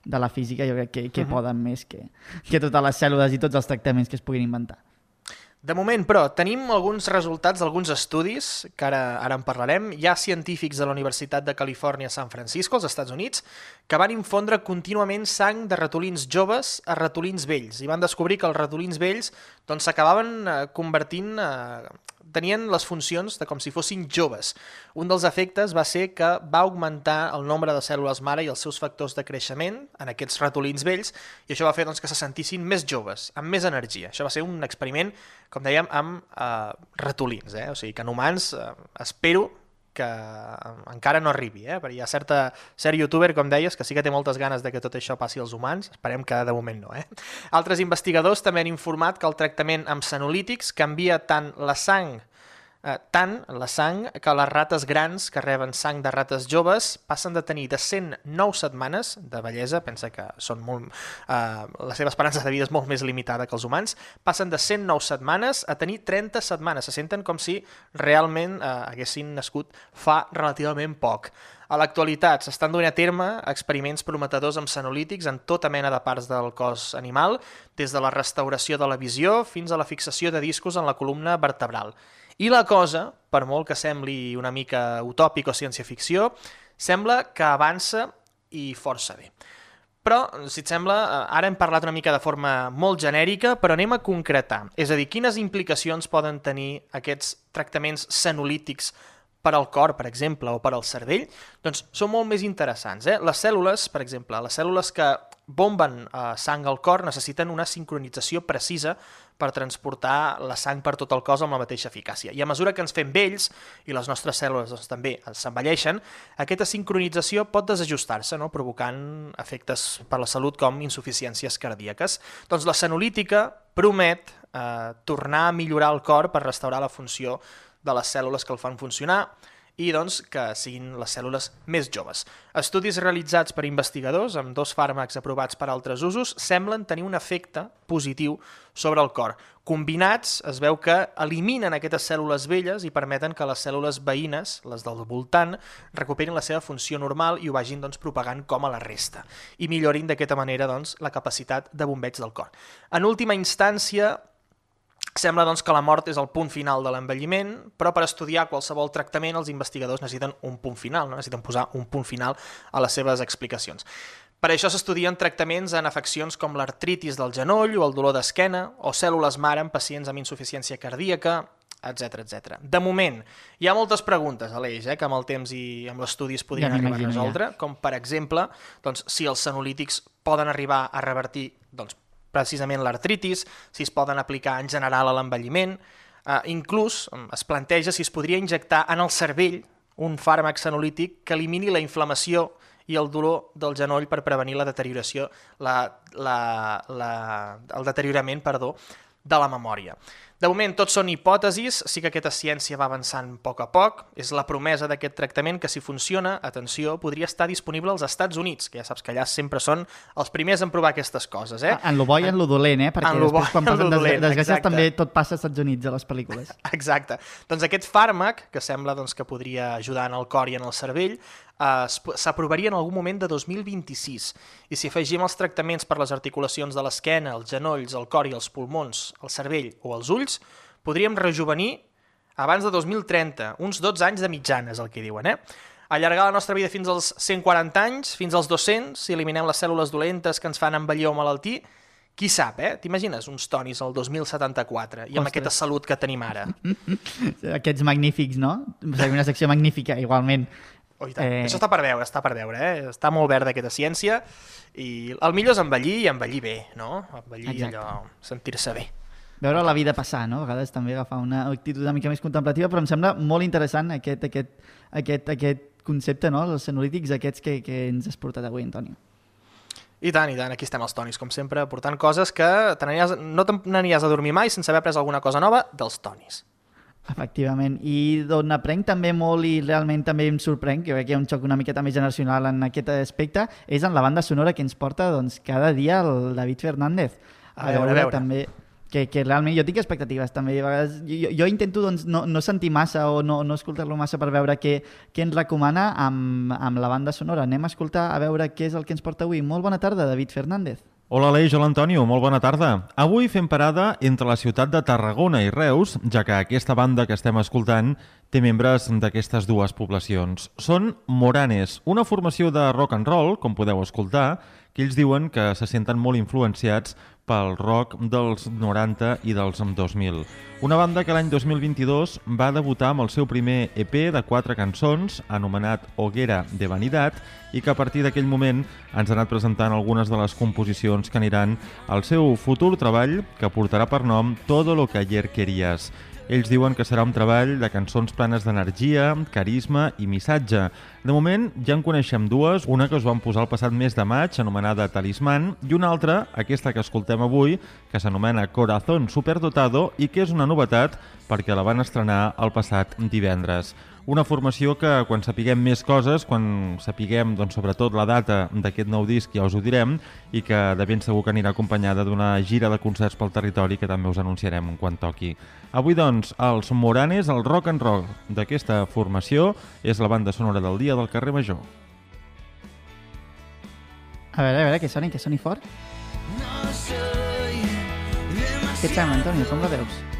de la física jo crec que, que uh -huh. poden més que, que totes les cèl·lules i tots els tractaments que es puguin inventar. De moment, però, tenim alguns resultats d'alguns estudis, que ara, ara en parlarem. Hi ha científics de la Universitat de Califòrnia San Francisco, als Estats Units, que van infondre contínuament sang de ratolins joves a ratolins vells i van descobrir que els ratolins vells doncs, s'acabaven doncs, convertint eh, tenien les funcions de com si fossin joves. Un dels efectes va ser que va augmentar el nombre de cèl·lules mare i els seus factors de creixement en aquests ratolins vells i això va fer doncs, que se sentissin més joves, amb més energia. Això va ser un experiment, com dèiem, amb eh, ratolins. Eh? O sigui que en humans eh, espero que encara no arribi, eh? perquè hi ha certa, cert youtuber, com deies, que sí que té moltes ganes de que tot això passi als humans, esperem que de moment no. Eh? Altres investigadors també han informat que el tractament amb senolítics canvia tant la sang eh, tant la sang que les rates grans que reben sang de rates joves passen de tenir de 109 setmanes de bellesa, pensa que són molt, eh, la seva esperança de vida és molt més limitada que els humans, passen de 109 setmanes a tenir 30 setmanes, se senten com si realment eh, haguessin nascut fa relativament poc. A l'actualitat s'estan donant a terme experiments prometedors amb senolítics en tota mena de parts del cos animal, des de la restauració de la visió fins a la fixació de discos en la columna vertebral. I la cosa, per molt que sembli una mica utòpic o ciència-ficció, sembla que avança i força bé. Però, si et sembla, eh, ara hem parlat una mica de forma molt genèrica, però anem a concretar. És a dir, quines implicacions poden tenir aquests tractaments senolítics per al cor, per exemple, o per al cervell, doncs són molt més interessants. Eh? Les cèl·lules, per exemple, les cèl·lules que bomben eh, sang al cor necessiten una sincronització precisa per transportar la sang per tot el cos amb la mateixa eficàcia. I a mesura que ens fem vells i les nostres cèl·lules doncs, també s'envelleixen, aquesta sincronització pot desajustar-se, no? provocant efectes per la salut com insuficiències cardíaques. Doncs la senolítica promet eh, tornar a millorar el cor per restaurar la funció de les cèl·lules que el fan funcionar, i doncs que siguin les cèl·lules més joves. Estudis realitzats per investigadors amb dos fàrmacs aprovats per altres usos semblen tenir un efecte positiu sobre el cor. Combinats es veu que eliminen aquestes cèl·lules velles i permeten que les cèl·lules veïnes, les del voltant, recuperin la seva funció normal i ho vagin doncs, propagant com a la resta i millorin d'aquesta manera doncs, la capacitat de bombeig del cor. En última instància, Sembla doncs, que la mort és el punt final de l'envelliment, però per estudiar qualsevol tractament els investigadors necessiten un punt final, no? necessiten posar un punt final a les seves explicacions. Per això s'estudien tractaments en afeccions com l'artritis del genoll o el dolor d'esquena, o cèl·lules mare en pacients amb insuficiència cardíaca, etc etc. De moment, hi ha moltes preguntes, Aleix, eh, que amb el temps i amb l'estudi es podrien ja arribar a resoldre, ja. com per exemple, doncs, si els senolítics poden arribar a revertir doncs, precisament l'artritis, si es poden aplicar en general a l'envelliment, eh, inclús es planteja si es podria injectar en el cervell un fàrmac senolític que elimini la inflamació i el dolor del genoll per prevenir la deterioració, la, la, la, el deteriorament perdó, de la memòria. De moment, tot són hipòtesis, sí que aquesta ciència va avançant a poc a poc, és la promesa d'aquest tractament que si funciona, atenció, podria estar disponible als Estats Units, que ja saps que allà sempre són els primers en provar aquestes coses. Eh? En lo bo i en lo dolent, eh? perquè en lo bo després quan passen des desgràcies també tot passa als Estats Units a les pel·lícules. [laughs] Exacte. Doncs aquest fàrmac, que sembla doncs, que podria ajudar en el cor i en el cervell, eh, s'aprovaria en algun moment de 2026. I si afegim els tractaments per les articulacions de l'esquena, els genolls, el cor i els pulmons, el cervell o els ulls, ulls, podríem rejuvenir abans de 2030, uns 12 anys de mitjana és el que diuen, eh? Allargar la nostra vida fins als 140 anys, fins als 200, si eliminem les cèl·lules dolentes que ens fan envellir o malaltir, qui sap, eh? T'imagines uns tonis al 2074 i amb Ostres. aquesta salut que tenim ara? [laughs] Aquests magnífics, no? Seria una secció magnífica, igualment. Oh. Eh... Això està per veure, està per veure, eh? Està molt verda aquesta ciència i el millor és envellir i envellir bé, no? Envellir Exacte. allò, sentir-se bé. Veure la vida passar, no? A vegades també agafar una actitud una mica més contemplativa, però em sembla molt interessant aquest, aquest, aquest, aquest concepte, no? Els senolítics aquests que, que ens has portat avui, Antonio. I tant, i tant, aquí estem els tonis, com sempre, portant coses que no te n'aniries a dormir mai sense haver après alguna cosa nova dels tonis. Efectivament, i d'on aprenc també molt i realment també em sorprenc, que crec que hi ha un xoc una miqueta més generacional en aquest aspecte, és en la banda sonora que ens porta doncs, cada dia el David Fernández. A veure, a veure. També, que, que realment jo tinc expectatives també. A vegades, jo, jo intento doncs, no, no sentir massa o no, no escoltar-lo massa per veure què, què ens recomana amb, amb la banda sonora. Anem a escoltar a veure què és el que ens porta avui. Molt bona tarda, David Fernández. Hola Aleix, hola Antonio, molt bona tarda. Avui fem parada entre la ciutat de Tarragona i Reus, ja que aquesta banda que estem escoltant té membres d'aquestes dues poblacions. Són Moranes, una formació de rock and roll, com podeu escoltar, que ells diuen que se senten molt influenciats pel rock dels 90 i dels 2000. Una banda que l'any 2022 va debutar amb el seu primer EP de quatre cançons, anomenat Hoguera de Vanitat, i que a partir d'aquell moment ens ha anat presentant algunes de les composicions que aniran al seu futur treball, que portarà per nom Todo lo que ayer querías. Ells diuen que serà un treball de cançons plenes d'energia, carisma i missatge. De moment ja en coneixem dues, una que us vam posar el passat mes de maig, anomenada Talisman, i una altra, aquesta que escoltem avui, que s'anomena Corazón Superdotado i que és una novetat perquè la van estrenar el passat divendres. Una formació que quan sapiguem més coses, quan sapiguem doncs, sobretot la data d'aquest nou disc ja us ho direm i que de ben segur que anirà acompanyada d'una gira de concerts pel territori que també us anunciarem quan toqui. Avui doncs els Moranes, el rock and roll d'aquesta formació és la banda sonora del dia del carrer Major. A veure, a veure, que soni, que soni fort. Què et sembla, Antonio? Com la veus?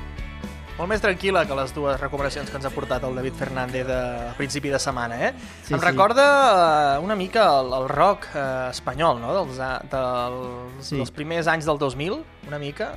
Molt més tranquil·la que les dues recomanacions que ens ha portat el David Fernández a principi de setmana, eh? Sí, em sí. recorda eh, una mica el, el rock eh, espanyol, no? Dels, dels, Sí. dels primers anys del 2000, una mica.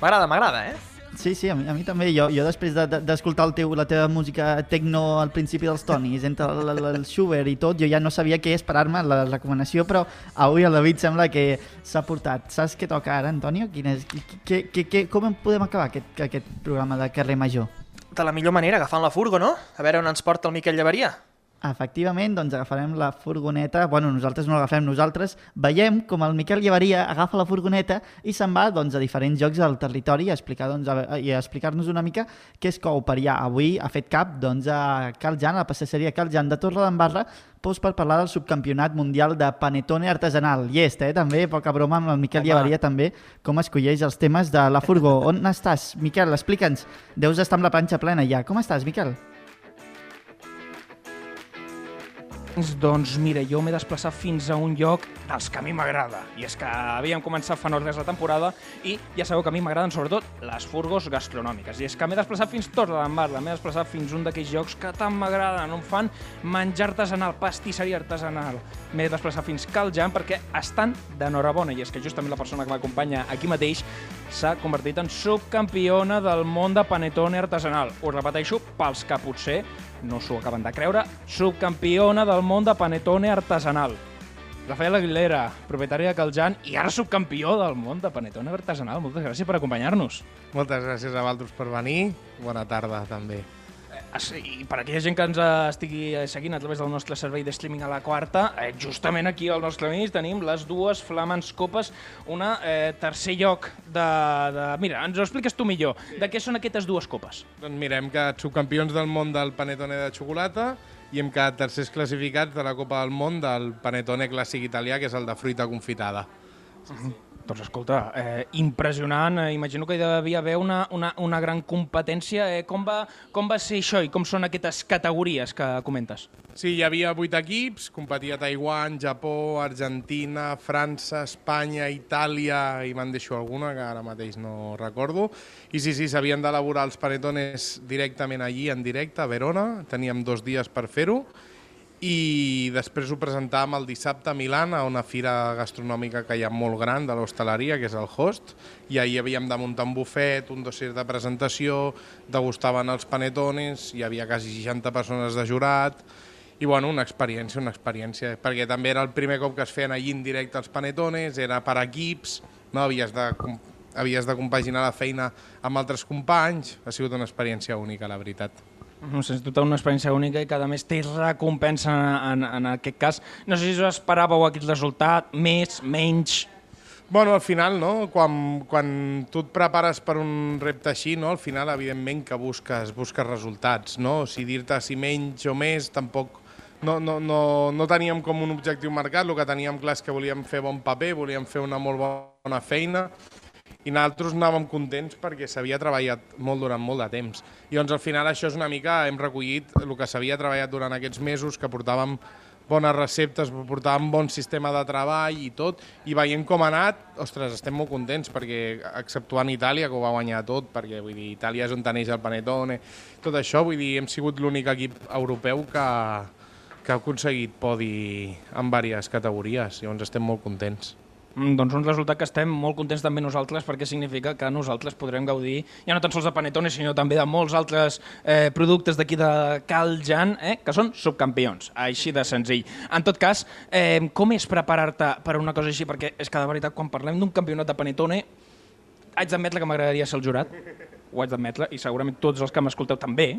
M'agrada, m'agrada, eh? Sí, sí, a mi, a mi també. Jo, jo després de- de- d'escoltar el teu, la teva música techno al principi dels Tonis, entre el, el, el Schubert i tot, jo ja no sabia què esperar-me la recomanació, però avui el David sembla que s'ha portat. Saps què toca ara, Antonio? Quin és, què, què, què, com podem acabar aquest, aquest programa de carrer Major? De la millor manera, agafant la furgo, no? A veure on ens porta el Miquel Llevaria. Efectivament, doncs agafarem la furgoneta, bueno, nosaltres no l'agafem nosaltres, veiem com el Miquel Llevaria agafa la furgoneta i se'n va doncs, a diferents llocs del territori a explicar, doncs, a, i a explicar-nos una mica què es cou per allà. Avui ha fet cap doncs, a Cal Jan, a la pastisseria Cal Jan de Torredembarra, doncs, per parlar del subcampionat mundial de panetone artesanal. Llest, eh? També, poca broma, amb el Miquel Home. Llevaria també, com escolleix els temes de la furgó. On estàs, Miquel? Explica'ns. Deus estar amb la planxa plena ja. Com estàs, Miquel? Doncs mira, jo m'he desplaçat fins a un lloc dels que a mi m'agrada. I és que havíem començat fa no res la temporada i ja sabeu que a mi m'agraden sobretot les furgos gastronòmiques. I és que m'he desplaçat fins tot a l'Embarla, m'he desplaçat fins un d'aquells llocs que tant m'agraden, on fan menjar artesanal, pastisseria artesanal. M'he desplaçat fins Cal Jan perquè estan d'enhorabona i és que justament la persona que m'acompanya aquí mateix s'ha convertit en subcampiona del món de panetone artesanal. Us repeteixo, pels que potser no s'ho acaben de creure, subcampiona del món de panetone artesanal. Rafael Aguilera, propietari de Caljan i ara subcampió del món de panetone artesanal. Moltes gràcies per acompanyar-nos. Moltes gràcies a Valtros per venir. Bona tarda, també. Eh, I per aquella gent que ens estigui eh, seguint a través del nostre servei de streaming a la quarta, eh, justament aquí al nostre mig tenim les dues flamants copes, una eh, tercer lloc de, de... Mira, ens ho expliques tu millor. De què són aquestes dues copes? Doncs mira, hem quedat subcampions del món del panetone de xocolata i hem quedat tercers classificats de la Copa del Món del panetone clàssic italià, que és el de fruita confitada. Doncs escolta, eh, impressionant, eh, imagino que hi devia haver una, una, una gran competència. Eh, com, va, com va ser això i com són aquestes categories que comentes? Sí, hi havia vuit equips, competia Taiwan, Japó, Argentina, França, Espanya, Itàlia i me'n deixo alguna que ara mateix no recordo. I sí, sí, s'havien d'elaborar els panetones directament allí, en directe, a Verona. Teníem dos dies per fer-ho i després ho presentàvem el dissabte a Milan a una fira gastronòmica que hi ha molt gran de l'hostaleria, que és el Host, i ahir havíem de muntar un bufet, un dossier de presentació, degustaven els panetones, hi havia quasi 60 persones de jurat, i bueno, una experiència, una experiència, perquè també era el primer cop que es feien allí en directe els panetones, era per equips, no? Havies de, havies de compaginar la feina amb altres companys, ha sigut una experiència única, la veritat. No és tota una experiència única i que a més té recompensa en, en, en aquest cas. No sé si us esperàveu aquest resultat, més, menys... Bueno, al final, no? Quan, quan tu et prepares per un repte així, no? al final, evidentment, que busques, busques resultats, no? Si dir-te si menys o més, tampoc... No, no, no, no teníem com un objectiu marcat, el que teníem clar és que volíem fer bon paper, volíem fer una molt bona feina, i nosaltres anàvem contents perquè s'havia treballat molt durant molt de temps. I doncs al final això és una mica, hem recollit el que s'havia treballat durant aquests mesos, que portàvem bones receptes, portàvem bon sistema de treball i tot, i veient com ha anat, ostres, estem molt contents, perquè exceptuant Itàlia, que ho va guanyar tot, perquè vull dir, Itàlia és on teneix el Panettone, tot això, vull dir, hem sigut l'únic equip europeu que, que ha aconseguit podi en diverses categories, llavors estem molt contents. Mm, Doncs un resultat que estem molt contents també nosaltres perquè significa que nosaltres podrem gaudir ja no tan sols de panetones sinó també de molts altres eh, productes d'aquí de Cal Jan eh, que són subcampions, així de senzill. En tot cas, eh, com és preparar-te per una cosa així? Perquè és que de veritat quan parlem d'un campionat de panetone haig d'admetre que m'agradaria ser el jurat, ho haig d'admetre, i segurament tots els que m'escolteu també,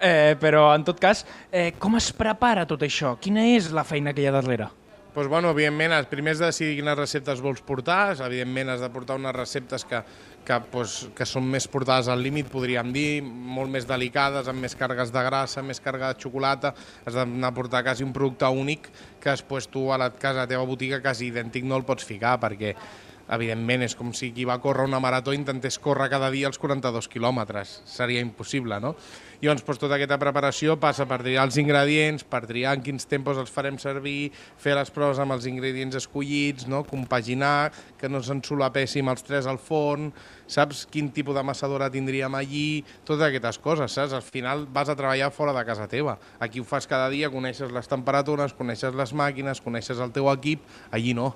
eh, però en tot cas, eh, com es prepara tot això? Quina és la feina que hi ha darrere? Pues, bueno, evidentment, el primer és decidir quines receptes vols portar. Evidentment, has de portar unes receptes que, que, pues, que són més portades al límit, podríem dir, molt més delicades, amb més càrregues de grassa, més càrrega de xocolata. Has d'anar a portar quasi un producte únic que després tu a la casa, a la teva botiga, quasi idèntic no el pots ficar, perquè evidentment és com si qui va córrer una marató intentés córrer cada dia els 42 quilòmetres. Seria impossible, no? I doncs, doncs tota aquesta preparació passa per triar els ingredients, per triar en quins tempos els farem servir, fer les proves amb els ingredients escollits, no? compaginar, que no se'n solapéssim els tres al forn, saps quin tipus d'amassadora tindríem allí, totes aquestes coses, saps? Al final vas a treballar fora de casa teva. Aquí ho fas cada dia, coneixes les temperatures, coneixes les màquines, coneixes el teu equip, allí no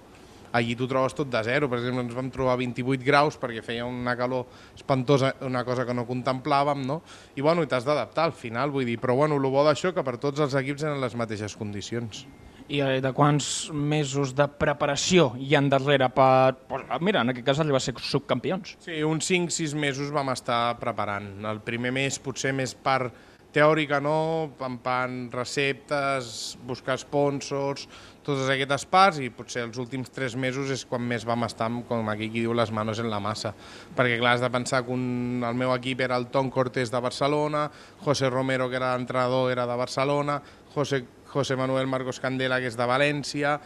allí t'ho trobes tot de zero. Per exemple, ens vam trobar 28 graus perquè feia una calor espantosa, una cosa que no contemplàvem, no? I bueno, i t'has d'adaptar al final, vull dir, però bueno, el bo d'això que per tots els equips eren les mateixes condicions. I eh, de quants mesos de preparació hi han darrere per... Pues, mira, en aquest cas arribar a ser subcampions. Sí, uns 5-6 mesos vam estar preparant. El primer mes potser més part teòrica, no? Pampant receptes, buscar sponsors, totes aquestes parts i potser els últims tres mesos és quan més vam estar, amb, com aquí qui diu, les manos en la massa. Perquè clar, has de pensar que un, el meu equip era el Tom Cortés de Barcelona, José Romero, que era l'entrenador, era de Barcelona, José, José Manuel Marcos Candela, que és de València,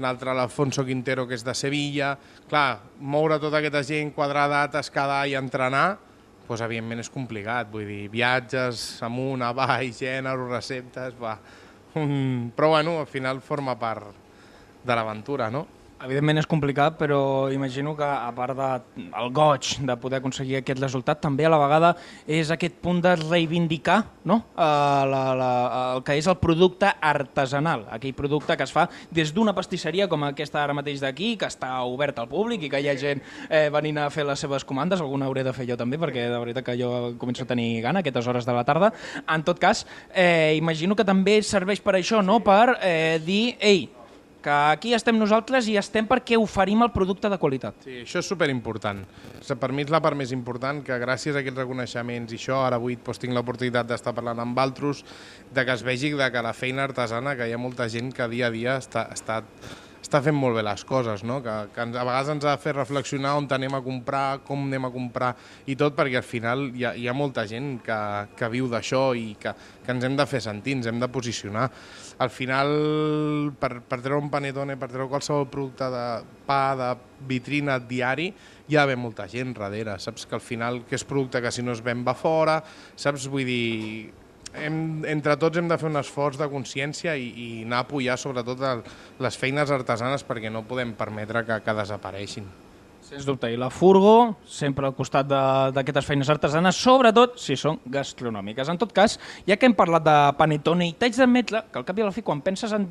l'altre l'Alfonso Quintero, que és de Sevilla. Clar, moure tota aquesta gent, quadrar dates any i entrenar, doncs, evidentment és complicat. Vull dir, viatges amunt, avall, gènere, receptes... Va. [laughs] Però bueno, al final forma part de l'aventura, no? Evidentment és complicat, però imagino que a part del de, goig de poder aconseguir aquest resultat, també a la vegada és aquest punt de reivindicar no? uh, la, la, el que és el producte artesanal, aquell producte que es fa des d'una pastisseria com aquesta ara mateix d'aquí, que està oberta al públic i que hi ha gent eh, venint a fer les seves comandes, alguna hauré de fer jo també, perquè de veritat que jo començo a tenir gana a aquestes hores de la tarda. En tot cas, eh, imagino que també serveix per això, no? per eh, dir, ei, que aquí estem nosaltres i estem perquè oferim el producte de qualitat. Sí, això és superimportant. Per mi és la part més important, que gràcies a aquests reconeixements i això, ara avui doncs, tinc l'oportunitat d'estar parlant amb altres, de que es vegi de que la feina artesana, que hi ha molta gent que dia a dia està, està, està fent molt bé les coses, no? que, que a vegades ens ha de fer reflexionar on anem a comprar, com anem a comprar i tot, perquè al final hi ha, hi ha molta gent que, que viu d'això i que, que ens hem de fer sentir, ens hem de posicionar. Al final, per, per treure un panetone, per treure qualsevol producte de pa, de vitrina diari, hi ha d'haver molta gent darrere, saps? Que al final, que és producte que si no es ven va fora, saps? Vull dir, hem, entre tots hem de fer un esforç de consciència i, i anar a apoyar sobretot el, les feines artesanes perquè no podem permetre que, que desapareixin. Sens dubte, i la furgo sempre al costat d'aquestes feines artesanes, sobretot si són gastronòmiques. En tot cas, ja que hem parlat de panetone, i t'haig d'admetre que al cap i a la fi, quan penses en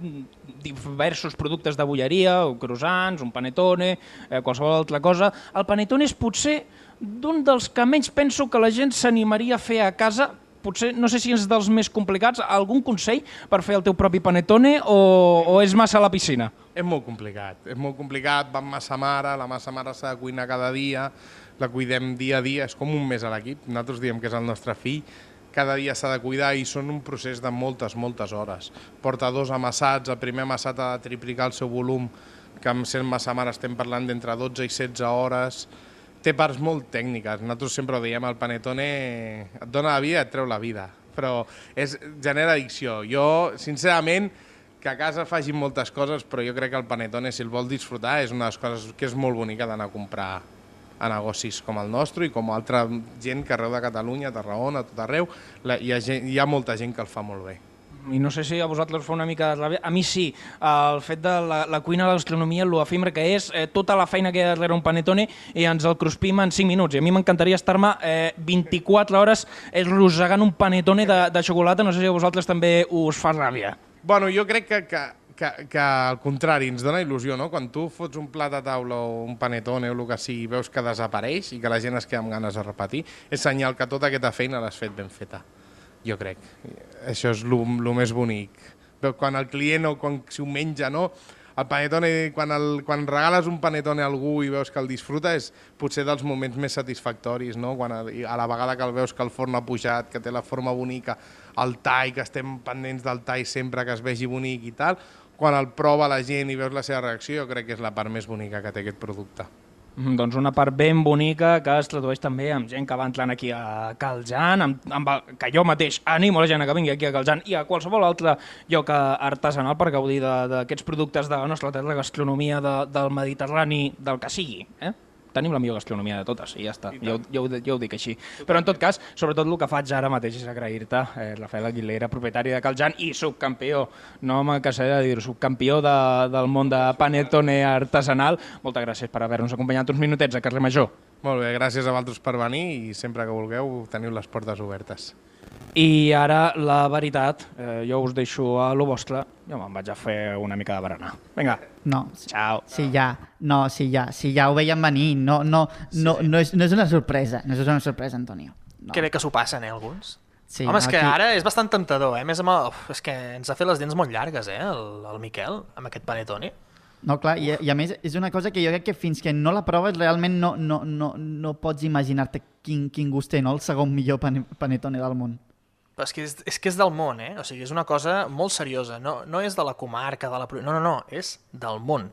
diversos productes de bulleria, o croissants, un panetone, eh, qualsevol altra cosa, el panetone és potser d'un dels que menys penso que la gent s'animaria a fer a casa, potser, no sé si és dels més complicats, algun consell per fer el teu propi panetone o, o és massa a la piscina? És molt complicat, és molt complicat, va amb massa mare, la massa mare s'ha de cuinar cada dia, la cuidem dia a dia, és com un mes a l'equip, nosaltres diem que és el nostre fill, cada dia s'ha de cuidar i són un procés de moltes, moltes hores. Porta dos amassats, el primer amassat ha de triplicar el seu volum, que amb sent massa mare estem parlant d'entre 12 i 16 hores, té parts molt tècniques. Nosaltres sempre ho diem, el panetone et dona la vida et treu la vida, però és, genera addicció. Jo, sincerament, que a casa facin moltes coses, però jo crec que el panetone, si el vol disfrutar, és una de les coses que és molt bonica d'anar a comprar a negocis com el nostre i com altra gent que arreu de Catalunya, a Tarragona, a tot arreu, hi, ha gent, hi ha molta gent que el fa molt bé. I no sé si a vosaltres fa una mica de ràbia, a mi sí, el fet de la, la cuina, la gastronomia, lo que és, eh, tota la feina que hi ha darrere un panetone i ens el cruspim en 5 minuts. I a mi m'encantaria estar-me eh, 24 hores eh, rosegant un panetone de, de xocolata, no sé si a vosaltres també us fa ràbia. Bueno, jo crec que, que, que, que al contrari, ens dona il·lusió, no? Quan tu fots un plat a taula o un panetone o el que sigui veus que desapareix i que la gent es queda amb ganes de repetir, és senyal que tota aquesta feina l'has fet ben feta, jo crec. Això és el més bonic. Quan el client o quan si ho menja, no? El panetone, quan, el, quan regales un panetone a algú i veus que el disfruta, és potser dels moments més satisfactoris, no? Quan a, a la vegada que el veus que el forn ha pujat, que té la forma bonica, el tall, que estem pendents del tall sempre que es vegi bonic i tal, quan el prova la gent i veus la seva reacció, jo crec que és la part més bonica que té aquest producte. Mm, Doncs una part ben bonica que es tradueix també amb gent que va entrant aquí a Caljan, amb, amb el, que jo mateix animo la gent que vingui aquí a Caljan i a qualsevol altre lloc eh, artesanal per gaudir d'aquests productes de la nostra terra, gastronomia de, del Mediterrani, del que sigui. Eh? Tenim la millor gastronomia de totes i ja està, jo, jo, ho- jo ho dic així. Però en tot cas, sobretot el que faig ara mateix és agrair-te, eh, Rafael Aguilera, propietari de Caljan i subcampió, no me cansaré de dir-ho, subcampió de, del món de panetone artesanal. Moltes gràcies per haver-nos acompanyat uns minutets a Carrer Major. Molt bé, gràcies a vosaltres per venir i sempre que vulgueu teniu les portes obertes. I ara, la veritat, eh, jo us deixo a lo vostre, jo me'n vaig a fer una mica de berenar. Vinga, No, ciao. sí, ja, no, sí, ja, sí, ja ho veiem venir, no, no, no, no, és, no és una sorpresa, no és una sorpresa, Antonio. No. Que bé que s'ho passen, eh, alguns? Sí, Home, és que aquí- ara és bastant tentador, eh? Més amb el... Uf, és que ens ha fet les dents molt llargues, eh, el, el Miquel, amb aquest panetone. No, clar, i, i a més és una cosa que jo crec que fins que no la proves realment no, no, no, no pots imaginar-te quin, quin gust té, no? El segon millor pane, panetone del món. Però és que és, és que és del món, eh? O sigui, és una cosa molt seriosa. No, no és de la comarca, de la... No, no, no, és del món.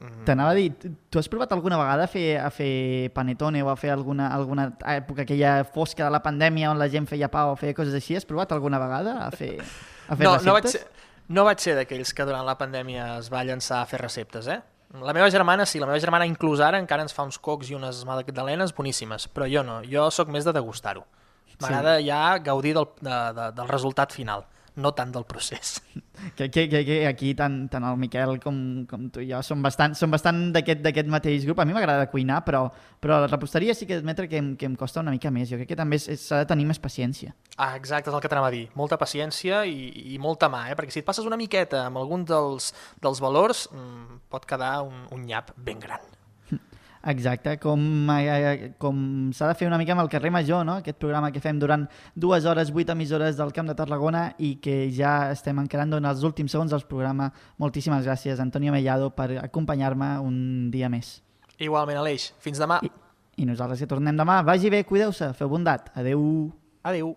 Mm. T'anava a dir, tu- tu has provat alguna vegada a fer, a fer panetone o a fer alguna, alguna època aquella fosca de la pandèmia on la gent feia pa o feia coses així? Has provat alguna vegada a fer, a fer no, receptes? no vaig ser, no vaig ser d'aquells que durant la pandèmia es va llançar a fer receptes, eh? La meva germana sí, la meva germana inclús ara encara ens fa uns cocs i unes magdalenes boníssimes, però jo no, jo sóc més de degustar-ho. M'agrada ja gaudir del, de, de, del resultat final, no tant del procés. [laughs] Que, que, que, que aquí tant, tant el Miquel com, com tu i jo som bastant, som bastant d'aquest mateix grup. A mi m'agrada cuinar, però, però la reposteria sí que he d'admetre que, em, que em costa una mica més. Jo crec que també s'ha de tenir més paciència. Ah, exacte, és el que t'anava a dir. Molta paciència i, i molta mà, eh? perquè si et passes una miqueta amb algun dels, dels valors, mmm, pot quedar un, un nyap ben gran. Exacte, com, eh, com s'ha de fer una mica amb el carrer Major, no? aquest programa que fem durant dues hores, vuit emissores del Camp de Tarragona i que ja estem encarant en els últims segons del programa. Moltíssimes gràcies, Antonio Mellado, per acompanyar-me un dia més. Igualment, Aleix. Fins demà. I, I nosaltres que tornem demà. Vagi bé, cuideu-se, feu bondat. Adeu. Adeu.